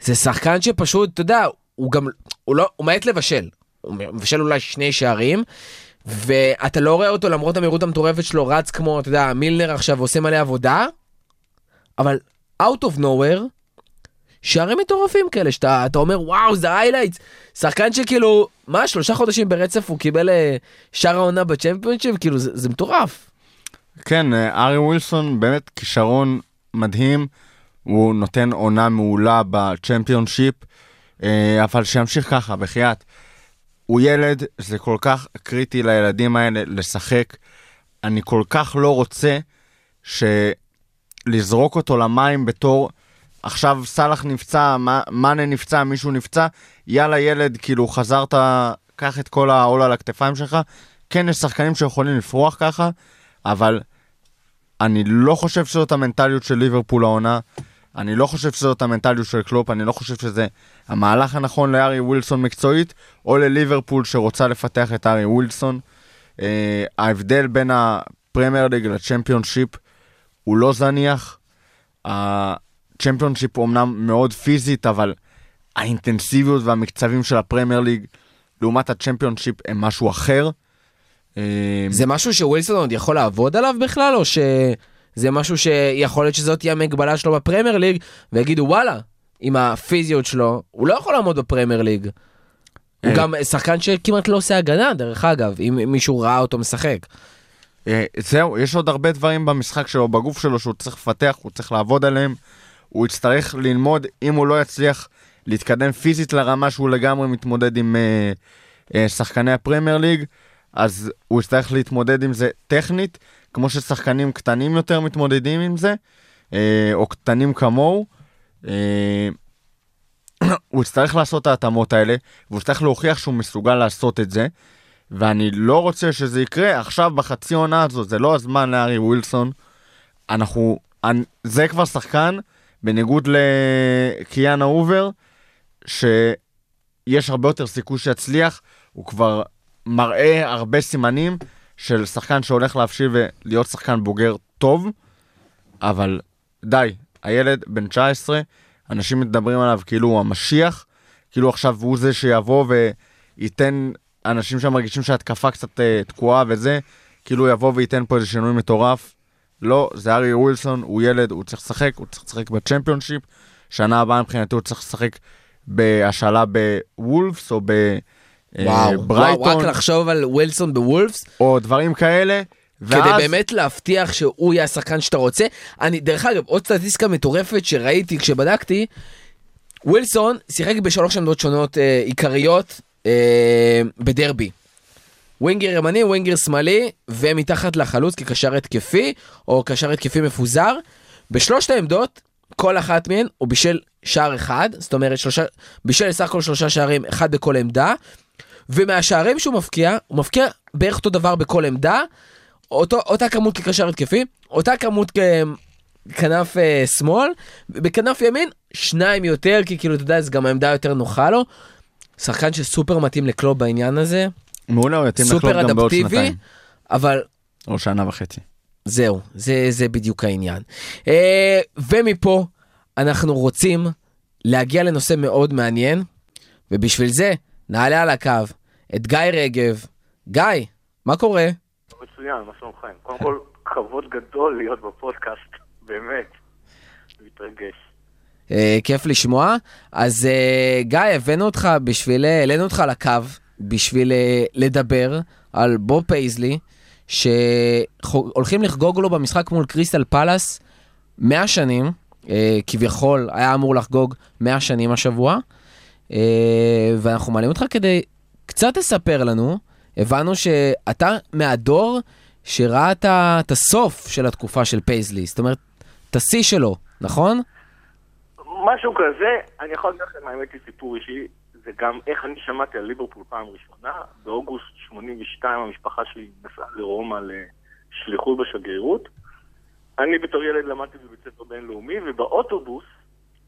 זה שחקן שפשוט, אתה יודע, הוא גם, הוא לא, הוא מעט לבשל. הוא מבשל אולי שני שערים, ואתה לא רואה אותו למרות המהירות המטורפת שלו רץ כמו, אתה יודע, מילנר עכשיו עושה מלא עבודה, אבל out of nowhere, שערים מטורפים כאלה, שאתה אתה אומר, וואו, זה highlights. שחקן שכאילו, מה, שלושה חודשים ברצף הוא קיבל אה, שער העונה בצ'מפיונשיפ, כאילו, זה, זה מטורף. כן, אה, הארי ווילסון באמת כישרון מדהים, הוא נותן עונה מעולה בצ'מפיונשיפ, אה, אבל שימשיך ככה, בחייאת. הוא ילד, זה כל כך קריטי לילדים האלה לשחק. אני כל כך לא רוצה שלזרוק אותו למים בתור, עכשיו סאלח נפצע, מאנה נפצע, מישהו נפצע, יאללה ילד, כאילו חזרת, קח את כל העול על הכתפיים שלך. כן, יש שחקנים שיכולים לפרוח ככה, אבל אני לא חושב שזאת המנטליות של ליברפול העונה. אני לא חושב שזאת המנטליות של קלופ, אני לא חושב שזה המהלך הנכון לארי ווילסון מקצועית, או לליברפול שרוצה לפתח את הארי ווילסון. אה, ההבדל בין הפרמייר ליג לצ'מפיונשיפ הוא לא זניח. הצ'מפיונשיפ הוא אמנם מאוד פיזית, אבל האינטנסיביות והמקצבים של הפרמייר ליג לעומת הצ'מפיונשיפ הם משהו אחר. אה, זה משהו שווילסון עוד יכול לעבוד עליו בכלל, או שזה משהו שיכול להיות שזאת תהיה המגבלה שלו בפרמייר ליג, ויגידו וואלה, עם הפיזיות שלו, הוא לא יכול לעמוד בפרמייר ליג. הוא אה. גם שחקן שכמעט לא עושה הגנה, דרך אגב, אם מישהו ראה אותו משחק. אה, זהו, יש עוד הרבה דברים במשחק שלו, בגוף שלו, שהוא צריך לפתח, הוא צריך לעבוד עליהם. הוא יצטרך ללמוד, אם הוא לא יצליח להתקדם פיזית לרמה שהוא לגמרי מתמודד עם אה, אה, שחקני הפרמייר ליג, אז הוא יצטרך להתמודד עם זה טכנית, כמו ששחקנים קטנים יותר מתמודדים עם זה, אה, או קטנים כמוהו. אה, הוא יצטרך לעשות את ההתאמות האלה, והוא יצטרך להוכיח שהוא מסוגל לעשות את זה. ואני לא רוצה שזה יקרה עכשיו בחצי עונה הזו, זה לא הזמן לארי ווילסון. אנחנו, זה כבר שחקן, בניגוד לקיאנה אובר, שיש הרבה יותר סיכוי שיצליח, הוא כבר מראה הרבה סימנים של שחקן שהולך להבשיל ולהיות שחקן בוגר טוב, אבל די, הילד בן 19, אנשים מדברים עליו כאילו הוא המשיח, כאילו עכשיו הוא זה שיבוא וייתן אנשים שם מרגישים שההתקפה קצת אה, תקועה וזה, כאילו יבוא וייתן פה איזה שינוי מטורף. לא, זה ארי ווילסון, הוא ילד, הוא צריך לשחק, הוא צריך לשחק בצ'מפיונשיפ. שנה הבאה מבחינתי הוא צריך לשחק בהשאלה בוולפס או וואו, בברייטון, וואו, רק לחשוב על ווילסון בוולפס, או דברים כאלה. כדי ואז, באמת להבטיח שהוא יהיה השחקן שאתה רוצה. אני, דרך אגב, עוד סטטיסטיקה מטורפת שראיתי כשבדקתי, ווילסון שיחק בשלוש עמדות שונות אה, עיקריות אה, בדרבי. winger ימני, winger שמאלי, ומתחת לחלוץ כקשר התקפי, או קשר התקפי מפוזר. בשלושת העמדות, כל אחת מהן הוא בישל שער אחד, זאת אומרת שלושה, בישל סך הכל שלושה שערים, אחד בכל עמדה, ומהשערים שהוא מפקיע, הוא מפקיע בערך אותו דבר בכל עמדה, אותו, אותה כמות כקשר התקפי, אותה כמות ככנף אה, שמאל, בכנף ימין, שניים יותר, כי כאילו, אתה יודע, זה גם העמדה יותר נוחה לו. שחקן שסופר מתאים לקלוב בעניין הזה, מעולה, הוא יתאים סופר גם בעוד שנתיים. אבל או שנה וחצי. זהו, זה, זה בדיוק העניין. אה, ומפה אנחנו רוצים להגיע לנושא מאוד מעניין, ובשביל זה נעלה על הקו את גיא רגב. גיא, מה קורה? מצוין, מה שלומכם? קודם כל, כבוד גדול להיות בפודקאסט, באמת. מתרגש. אה, כיף לשמוע. אז אה, גיא, הבאנו אותך בשביל, אה, העלינו אותך לקו בשביל לדבר על בוב פייזלי, שהולכים לחגוג לו במשחק מול קריסטל פלאס 100 שנים, כביכול היה אמור לחגוג 100 שנים השבוע, ואנחנו מעלים אותך כדי קצת תספר לנו, הבנו שאתה מהדור שראה את הסוף של התקופה של פייזלי, זאת אומרת, את השיא שלו, נכון? משהו כזה, אני יכול להגיד לכם, האמת היא סיפור אישי, זה גם איך אני שמעתי על ליברפול פעם ראשונה. באוגוסט 82 המשפחה שלי נסעה לרומא לשליחות בשגרירות. אני בתור ילד למדתי בבית ספר בינלאומי, ובאוטובוס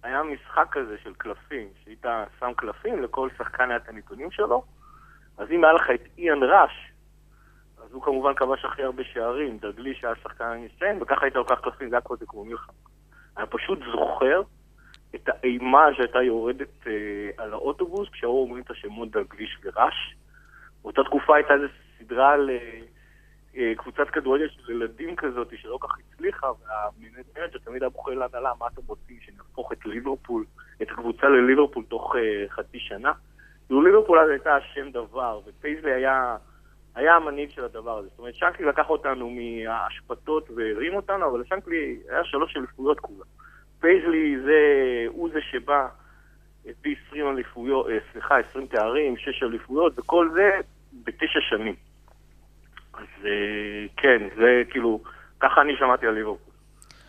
היה משחק כזה של קלפים, שהיית שם קלפים, לכל שחקן היה את הנתונים שלו. אז אם היה לך את איאן ראש, אז הוא כמובן כבש הכי הרבה שערים, דגליש היה שחקן המצטיין, וככה היית לוקח קלפים, זה היה קודם כמו מלחמה. אני פשוט זוכר את האימה שהייתה יורדת אה, על האוטובוס כשהיו אומרים את השמות דלגליש וראש. באותה תקופה הייתה איזו סדרה על אה, אה, קבוצת כדורגל של ילדים כזאת שלא כל כך הצליחה, והמנג'ר תמיד היה אומר להנהלה, מה אתם רוצים, שנהפוך את ליברפול, את הקבוצה לליברפול תוך אה, חצי שנה? כאילו ליברפול אז הייתה השם דבר, ופייזלי היה, היה המנהיג של הדבר הזה. זאת אומרת, שנקלי לקח אותנו מהאשפתות והרים אותנו, אבל לשנקלי היה שלוש אליפויות כולה. פייזלי זה, הוא זה שבא, הביא 20 אליפויות, אה, סליחה, 20 תארים, 6 אליפויות, וכל זה בתשע שנים. אז אה, כן, זה כאילו, ככה אני שמעתי על ליברפול.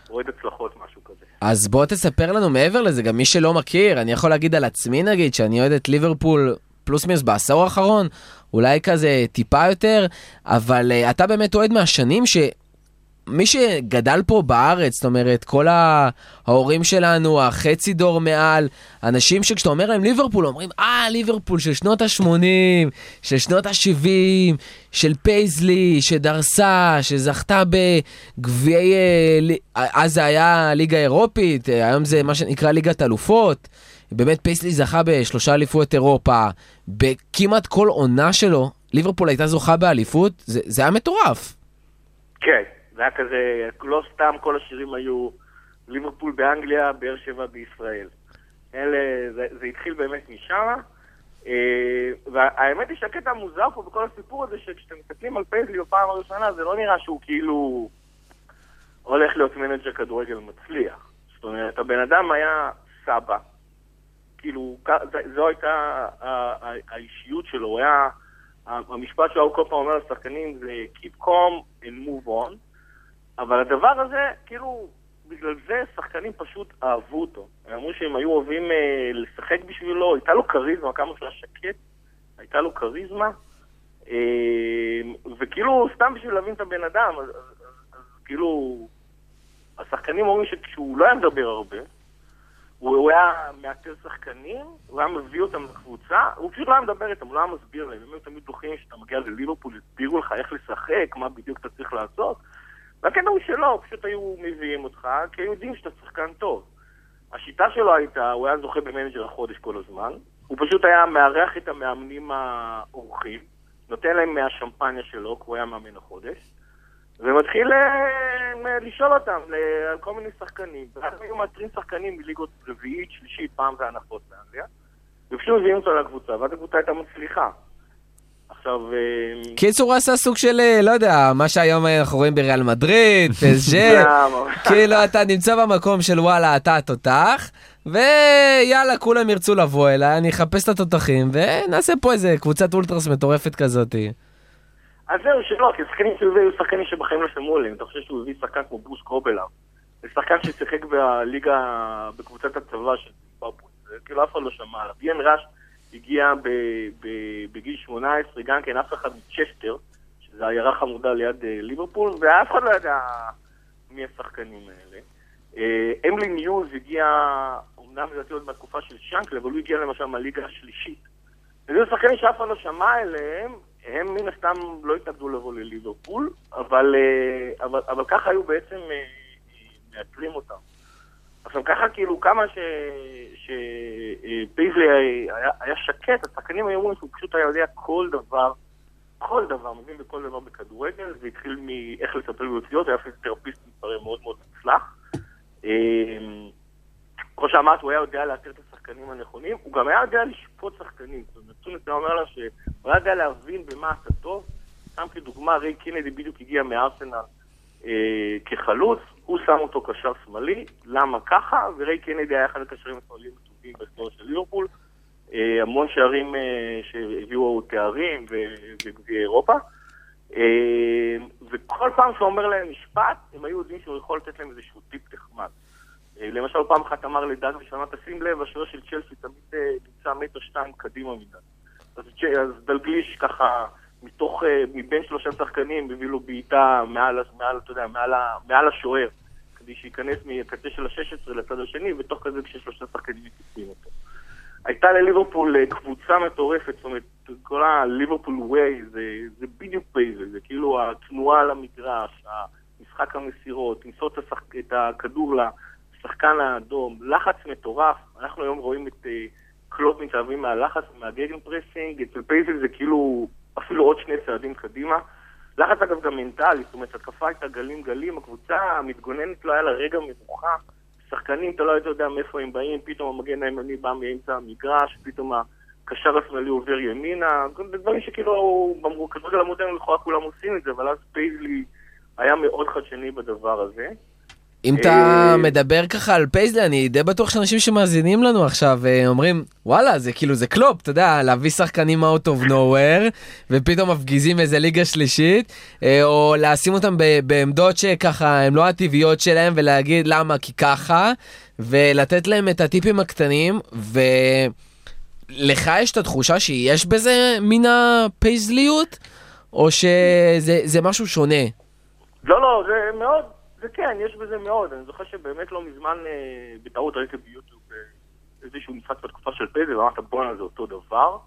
אוהד הצלחות, משהו כזה. אז בוא תספר לנו מעבר לזה, גם מי שלא מכיר, אני יכול להגיד על עצמי נגיד, שאני אוהד את ליברפול פלוס מינוס בעשור האחרון, אולי כזה טיפה יותר, אבל אה, אתה באמת אוהד מהשנים ש... מי שגדל פה בארץ, זאת אומרת, כל ההורים שלנו, החצי דור מעל, אנשים שכשאתה אומר להם ליברפול, אומרים, אה, ליברפול של שנות ה-80, של שנות ה-70, של פייזלי, שדרסה, שזכתה בגביעי... אה, אז זה היה ליגה אירופית, אה, היום זה מה שנקרא ליגת אלופות. באמת פייזלי זכה בשלושה אליפויות אירופה, בכמעט כל עונה שלו ליברפול הייתה זוכה באליפות, זה, זה היה מטורף. כן, זה היה כזה, לא סתם כל השירים היו ליברפול באנגליה, באר שבע בישראל. אלה, זה, זה התחיל באמת משם. אה, והאמת היא שהקטע המוזר פה בכל הסיפור הזה, שכשאתם מסתכלים על פייזלי בפעם הראשונה, זה לא נראה שהוא כאילו הולך להיות מנג'ר כדורגל מצליח. זאת אומרת, הבן אדם היה סבא. כאילו, זו הייתה האישיות שלו, הוא היה... המשפט שהוא כל פעם אומר לשחקנים זה Keep calm and move on, אבל הדבר הזה, כאילו, בגלל זה שחקנים פשוט אהבו אותו. הם אמרו שהם היו אוהבים אה, לשחק בשבילו, הייתה לו כריזמה, כמה שהוא היה שקט, הייתה לו כריזמה, אה, וכאילו, סתם בשביל להבין את הבן אדם, אז, אז, אז, אז כאילו, השחקנים אומרים שכשהוא לא היה מדבר הרבה, הוא, הוא היה מאתר שחקנים, הוא היה מביא אותם לקבוצה, הוא פשוט לא היה מדבר איתם, הוא לא היה מסביר להם. הם היו תמיד בטוחים שאתה מגיע לליברפול, הסבירו לך איך לשחק, מה בדיוק אתה צריך לעשות. והקטע הוא שלא, פשוט היו מביאים אותך, כי היו יודעים שאתה שחקן טוב. השיטה שלו הייתה, הוא היה זוכה במנג'ר החודש כל הזמן, הוא פשוט היה מארח את המאמנים האורחים, נותן להם מהשמפניה שלו, כי הוא היה מאמן החודש, ומתחיל אה, לשאול אותם על כל מיני שחקנים. ואז היו מאתרים שחקנים מליגות רביעית, שלישית, פעם זה הנחות באנגליה, ופשוט מביאים אותו לקבוצה, ואז הקבוצה הייתה מצליחה. עכשיו... אה, קיצור, הוא עשה סוג של, אה, לא יודע, מה שהיום אנחנו רואים בריאל מדריד, למה? כאילו אתה נמצא במקום של וואלה, אתה התותח, ויאללה, כולם ירצו לבוא אליי, אני אחפש את התותחים, ונעשה פה איזה קבוצת אולטרס מטורפת כזאתי. אז זהו, שלא, כי שחקנים שהוא הביא היו שחקנים שבחיים לא שמעו עליהם. אתה חושב שהוא הביא שחקן כמו ברוס קובלר? זה שחקן ששיחק בליגה, בקבוצת הצבא של זימבבואה. כאילו אף אחד לא שמע עליו. איאן ראש הגיע ב- ב- בגיל 18, גם כן אף אחד מצ'סטר, שזו עיירה חמודה ליד אה, ליברפול, ואף אחד לא ידע מי השחקנים האלה. אה, אמלין יוז הגיע, אמנם לדעתי עוד מהתקופה של שנקלי, אבל הוא הגיע למשל מהליגה השלישית. וזה שחקנים שאף אחד לא שמע עליהם, הם מן הסתם לא התנגדו לבוא לליברפול, אבל, אה, אבל, אבל ככה היו בעצם מאתרים אותם. עכשיו ככה כאילו כמה שפייזלי היה, היה שקט, השחקנים היו אומרים שהוא פשוט היה יודע כל דבר, כל דבר, מבין בכל דבר בכדורגל, זה התחיל מאיך לטפל ביוציות, היה פיזיותרפיסט מספרי מאוד מאוד מוצלח. אה, כמו שאמרת, הוא היה יודע לאתר את השחקנים הנכונים, הוא גם היה יודע לשפוט שחקנים. זאת אומרת, נתון אצלנו אומר לה שהוא היה יודע להבין במה אתה טוב. סתם כדוגמה, ריי קינדי בדיוק הגיע מארסנל אה, כחלוץ, הוא שם אותו קשר שמאלי, למה ככה? וריי קינדי היה אחד הקשרים השמאליים הטובים בהיסטוריה של ליברפול. אה, המון שערים אה, שהביאו תארים וגביעי אירופה. אה, וכל פעם שהוא אומר להם משפט, הם היו יודעים שהוא יכול לתת להם איזשהו טיפ נחמד. למשל, פעם אחת אמר לדן ראשונה, תשים לב, השוער של צ'לסי תמיד נמצא מטר שתיים קדימה צ'- אז דלגליש ככה, מתוך, אה, מבין שלושה שחקנים, הביא לו בעיטה מעל, מעל, אתה יודע, מעל, מעל השוער, כדי שייכנס מהקצה של ה-16 לצד השני, ותוך כזה כששלושה שחקנים מקיפים אותו. הייתה לליברפול אה, קבוצה מטורפת, זאת אומרת, כל הליברפול ווי זה, זה בדיוק פייזלי, זה כאילו התנועה על המגרש, משחק המסירות, למצוא את, השח... את הכדור לשחקן האדום, לחץ מטורף, אנחנו היום רואים את אה, קלופ מתאהבים מהלחץ, מה gegenpressing, אצל פייזלי זה כאילו אפילו עוד שני צעדים קדימה. לחץ אגב גם מנטלי, זאת אומרת, התקפה הייתה גלים גלים, הקבוצה המתגוננת לא היה לה רגע מנוחה. שחקנים, אתה לא יודע מאיפה הם באים, פתאום המגן הימני בא מאמצע המגרש, פתאום הקשר השמאלי עובר ימינה, דברים שכאילו, בכדורגל המודרני לכאורה כולם עושים את זה, אבל אז פייזלי היה מאוד חדשני בדבר הזה. אם אתה מדבר ככה על פייזלי, אני די בטוח שאנשים שמאזינים לנו עכשיו אה, אומרים, וואלה, זה כאילו, זה קלופ, אתה יודע, להביא שחקנים out of nowhere, ופתאום מפגיזים איזה ליגה שלישית, אה, או לשים אותם בעמדות שככה, הם לא הטבעיות שלהם, ולהגיד למה, כי ככה, ולתת להם את הטיפים הקטנים, ולך יש את התחושה שיש בזה מן הפייזליות, או שזה זה משהו שונה? לא, לא, זה מאוד, זה כן, יש בזה מאוד. אני זוכר שבאמת לא מזמן, אה, בטעות ראיתי ביוטיוב אה, איזשהו משחק בתקופה של פייזלי, ואמרת בואנה זה אותו דבר.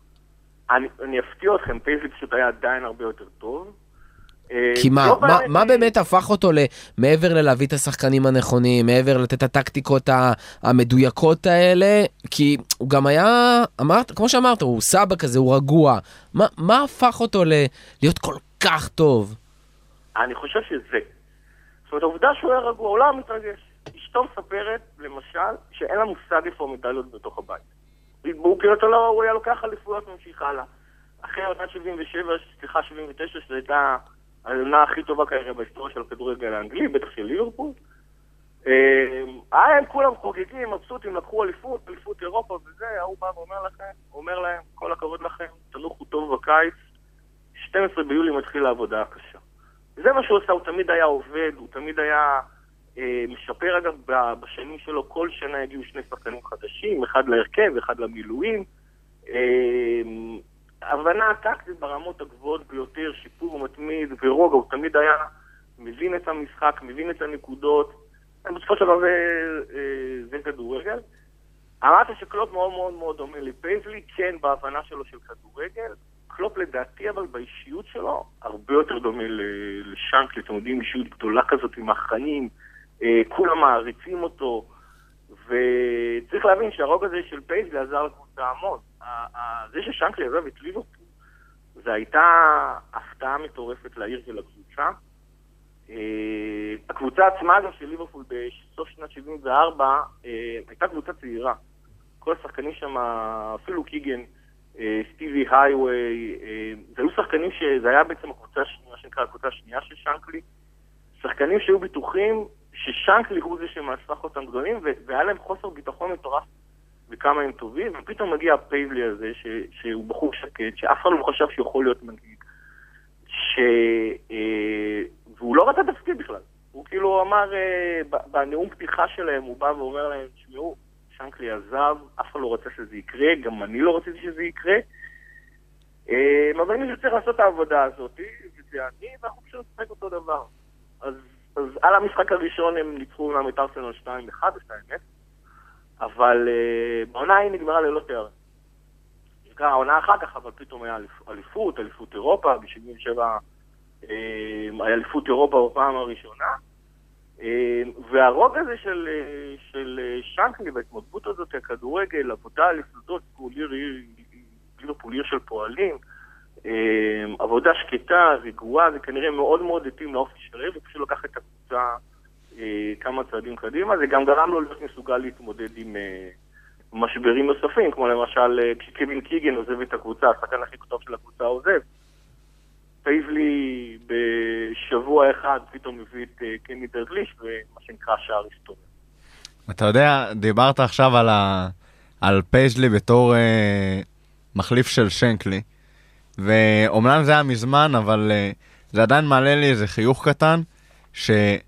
אני, אני אפתיע אתכם, פייזלי פשוט היה עדיין הרבה יותר טוב. אה, כי מה, קלופ מה, באמת הפך אותו למעבר ללהביא את השחקנים הנכונים, מעבר לתת את הטקטיקות המדויקות האלה, כי הוא גם היה, אמרת, כמו שאמרת, הוא סבא כזה, הוא רגוע. מה, מה הפך אותו ל- להיות כל כך טוב? אני חושב שזה. זאת אומרת, העובדה שהוא היה רגוע, הוא לא מתרגש. אשתו מספרת, למשל, שאין לה מושג איפה המדליות בתוך הבית. הוא כאילו, לא, הוא היה לוקח אליפויות ממשיך הלאה. אחרי עונת 77, סליחה, 79, שזו הייתה העונה הכי טובה כנראה בהיסטוריה של הכדורגל האנגלי, בטח של ליברפול. אה, היה הם כולם חוגגים, מבסוטים, לקחו אליפות, אליפות אירופה וזה, ההוא בא ואומר לכם, אומר להם, כל הכבוד לכם, תנוחו טוב בקיץ, 12 ביולי מתחיל העבודה הקשה. זה מה שהוא עשה, הוא תמיד היה עובד, הוא תמיד היה אה, משפר אגב בשנים שלו, כל שנה הגיעו שני שחקנים חדשים, אחד להרכב, אחד למילואים. אה, הבנה טקטית ברמות הגבוהות ביותר, שיפור מתמיד ורוגע, הוא תמיד היה מבין את המשחק, מבין את הנקודות. בסופו של דבר זה, אה, כדורגל. אמרת שקלופ מאוד מאוד מאוד דומה לפייזלי, כן בהבנה שלו של כדורגל. קלופ לדעתי אבל באישיות שלו הרבה יותר דומה ל- לשאנקלי, אתם יודעים, אישיות גדולה כזאת עם החיים, אה, כולם מעריצים אותו, וצריך להבין שהרוגע הזה של פייזלי עזר לקבוצה המון. זה ששאנקלי עזב את ליברפול, זה הייתה הפתעה מטורפת לעיר ולקבוצה. אה, הקבוצה עצמה, אגב, של ליברפול בסוף שנת 74, אה, הייתה קבוצה צעירה. כל השחקנים שם, אפילו קיגן, סטיב הייוויי, אה, זה היו שחקנים שזה היה בעצם הקבוצה השנייה, מה שנקרא הקבוצה השנייה של שאנקלי. שחקנים שהיו בטוחים ששאנקלי הוא זה שמהפך אותם גדולים, והיה להם חוסר ביטחון מטורף בכמה הם טובים, ופתאום מגיע הפייבלי הזה, ש- שהוא בחור שקט, שאף אחד לא חשב שיכול להיות מנהיג. ש... אה, והוא לא רצה תפקיד בכלל. הוא כאילו אמר, אה, בנאום פתיחה שלהם, הוא בא ואומר להם, תשמעו, שאנקלי עזב, אף אחד לא רצה שזה יקרה, גם אני לא רציתי שזה יקרה. אה, אבל מישהו צריך לעשות את העבודה הזאת, וזה אני, ואנחנו פשוט נשחק אותו דבר. אז, אז על המשחק הראשון הם ניצחו אומנם את ארסנל 2-1 או 2-0, אבל אה, בעונה ההיא נגמרה ללא תארים. נקרא העונה אחר כך, אבל פתאום היה אליפ- אליפות, אליפות אירופה, ב-77 היה אליפות אירופה בפעם הראשונה. אה, והרוג הזה של, אה, של אה, שנקלי וההתמודדות הזאת, הכדורגל, עבודה על יסודות, ליברפול עיר של פועלים, עבודה שקטה, רגועה, זה כנראה מאוד מאוד התאים לאופי של העיר, ופשוט לקח את הקבוצה כמה צעדים קדימה, זה גם גרם לו להיות מסוגל להתמודד עם משברים נוספים, כמו למשל כשקווין קיגן עוזב את הקבוצה, השחקן הכי טוב של הקבוצה עוזב. פייבלי בשבוע אחד פתאום מביא את אה, קני דרגליש, ומה שנקרא שער היסטורי. אתה יודע, דיברת עכשיו על, ה... על פייזלי בתור אה, מחליף של שנקלי, ואומנם זה היה מזמן, אבל אה, זה עדיין מעלה לי איזה חיוך קטן, שזה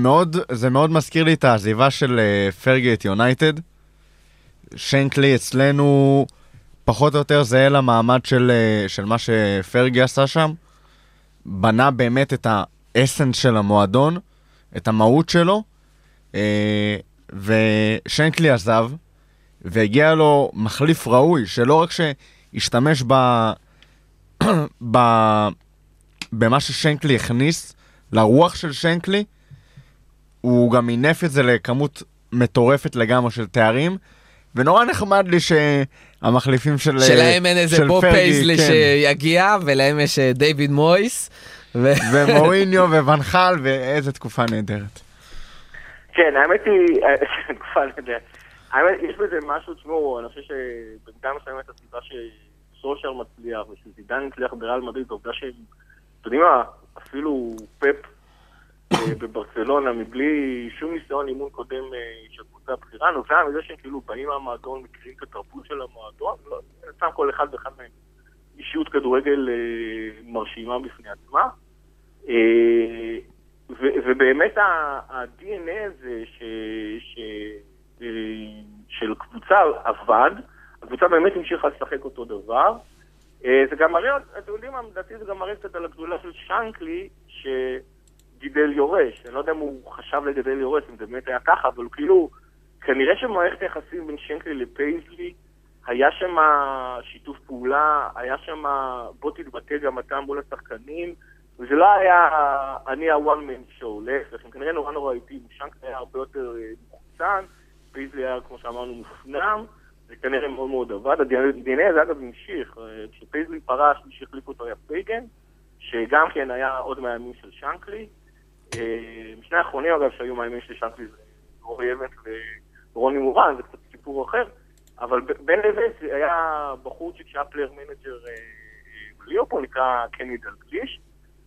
מאוד, זה מאוד מזכיר לי את העזיבה של אה, פרגי את יונייטד. שנקלי אצלנו פחות או יותר זהה למעמד של, אה, של מה שפרגי עשה שם. בנה באמת את ה essence של המועדון, את המהות שלו, אה, ושנקלי עזב, והגיע לו מחליף ראוי, שלא רק שהשתמש ב... ב... במה ששנקלי הכניס, לרוח של שנקלי, הוא גם מינף את זה לכמות מטורפת לגמרי של תארים, ונורא נחמד לי שהמחליפים של... שלהם אין איזה של בוב פייזלי כן. שיגיע, ולהם יש אה, דיוויד מויס. ו- ומוריניו וונחל, ואיזה תקופה נהדרת. כן, האמת היא, תקופה נהדרת. האמת, יש בזה משהו, תשמעו, אני חושב שבמידה מסוימת הסיבה שסושר מצליח ושזידן הצליח בריאל מדריד, העובדה שהם, אתם יודעים מה, אפילו פפ אה, בברצלונה, מבלי שום ניסיון אימון קודם אה, של קבוצה בכירה, נובע מזה שהם כאילו באים מהמועדון, מכירים את התרבות של המועדון, לא, סתם כל אחד ואחד מהם אישיות כדורגל אה, מרשימה בפני עצמה. אה, ובאמת ה-DNA הזה ש, ש, אה, של קבוצה עבד, הקבוצה באמת המשיכה לשחק אותו דבר. אה, זה גם מראה, אתם יודעים מה, לדעתי זה גם מראה קצת על הגדולה של שנקלי, שגידל יורש. אני לא יודע אם הוא חשב לגדל יורש, אם זה באמת היה ככה, אבל כאילו, כנראה שמערכת היחסים בין שנקלי לפייזלי היה שם שיתוף פעולה, היה שם בוא תתבטא גם אתה מול השחקנים, וזה לא היה אני ה-one man show, להפך, הם כנראה נורא נורא איטיים, שאנקלי היה הרבה יותר אה, מוחצן, פייזלי היה, כמו שאמרנו, מופנם, זה כנראה מאוד מאוד עבד, ה-DNA הזה אגב המשיך, אה, כשפייזלי פרש, מי שהחליף אותו היה פייגן, שגם כן היה עוד מהימים של שאנקלי. אה, שני האחרונים אגב שהיו מהימים של שאנקלי זה רוי אוונס ורוני מורן, זה קצת סיפור אחר, אבל בין לבין זה היה בחורצ'יק שהיה player manager אה, אה, בליברפול, נקרא קני דלגליש.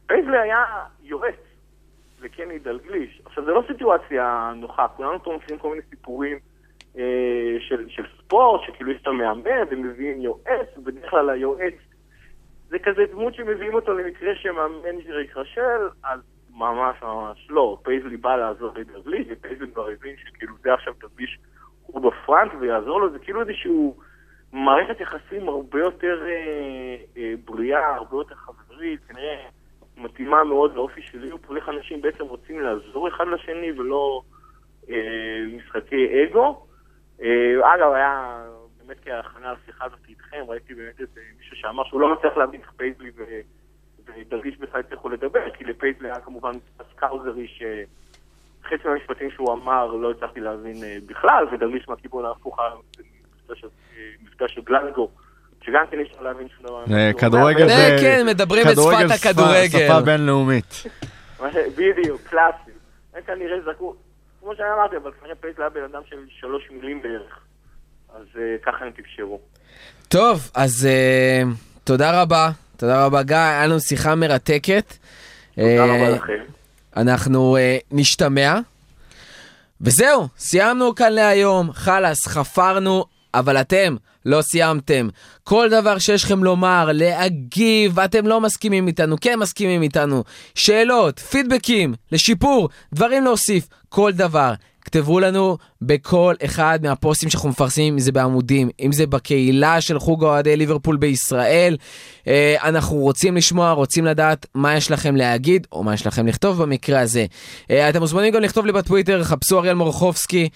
פייזלי היה יועץ לקני דלגליש. עכשיו, זו לא סיטואציה נוחה, כולנו פה מוציאים כל מיני סיפורים אה, של, ספורט, שכאילו יש את המאמן ומביאים יועץ, ובדרך כלל היועץ זה כזה דמות שמביאים אותו למקרה שה manager ייכשל, אז ממש ממש לא. פייזלי בא לעזור לדלגליש, ופייזלי כבר הבין שכאילו זה עכשיו דלגליש הוא ב front ויעזור לו, זה כאילו איזשהו מערכת יחסים הרבה יותר אה, אה, בריאה, הרבה יותר חברית, כנראה מתאימה מאוד לאופי של ליברפול, אנשים בעצם רוצים לעזור אחד לשני ולא אה, משחקי אגו. אה, אגב, היה באמת כהכנה לשיחה הזאת איתכם, ראיתי באמת איזה מישהו שאמר שהוא לא מצליח להבין איך פייזלי ו... ודלגליש בכלל הצליחו לדבר, כי לפייזלי היה כמובן סקאוזרי שחצי מהמשפטים שהוא אמר לא הצלחתי להבין אה, בכלל, ודלגליש מהכיוון ההפוך היה במפגש של- אה, של גלזגו, שגם כן אי אפשר להבין שום דבר. אה, שהוא כדורגל זה זה... כן, מדברים את שפת הכדורגל. שפה בינלאומית. ש- בדיוק, קלאסי. הם כנראה זרקו, כמו שאמרתי, אבל כנראה פייזלי היה בן אדם של שלוש מילים בערך. אז אה, ככה הם תקשרו. טוב, אז אה, תודה רבה. תודה רבה, גיא, היה לנו שיחה מרתקת. תודה אה, רבה לכם. אנחנו אה, נשתמע. וזהו, סיימנו כאן להיום. חלאס, חפרנו, אבל אתם לא סיימתם. כל דבר שיש לכם לומר, להגיב, אתם לא מסכימים איתנו, כן מסכימים איתנו. שאלות, פידבקים, לשיפור, דברים להוסיף, כל דבר. כתבו לנו בכל אחד מהפוסטים שאנחנו מפרסמים, אם זה בעמודים, אם זה בקהילה של חוג אוהדי ליברפול בישראל. אה, אנחנו רוצים לשמוע, רוצים לדעת מה יש לכם להגיד, או מה יש לכם לכתוב במקרה הזה. אה, אתם מוזמנים גם לכתוב לי בטוויטר, חפשו אריאל מורחובסקי.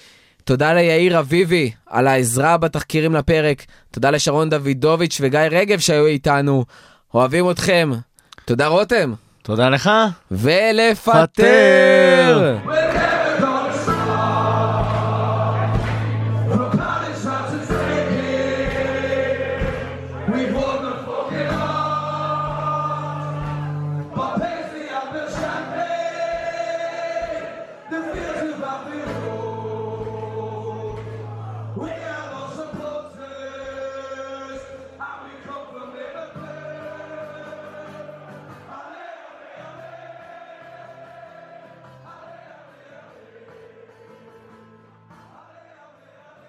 תודה ליאיר אביבי על העזרה בתחקירים לפרק. תודה לשרון דוידוביץ' וגיא רגב שהיו איתנו. אוהבים אתכם. תודה רותם. תודה לך. ולפטר!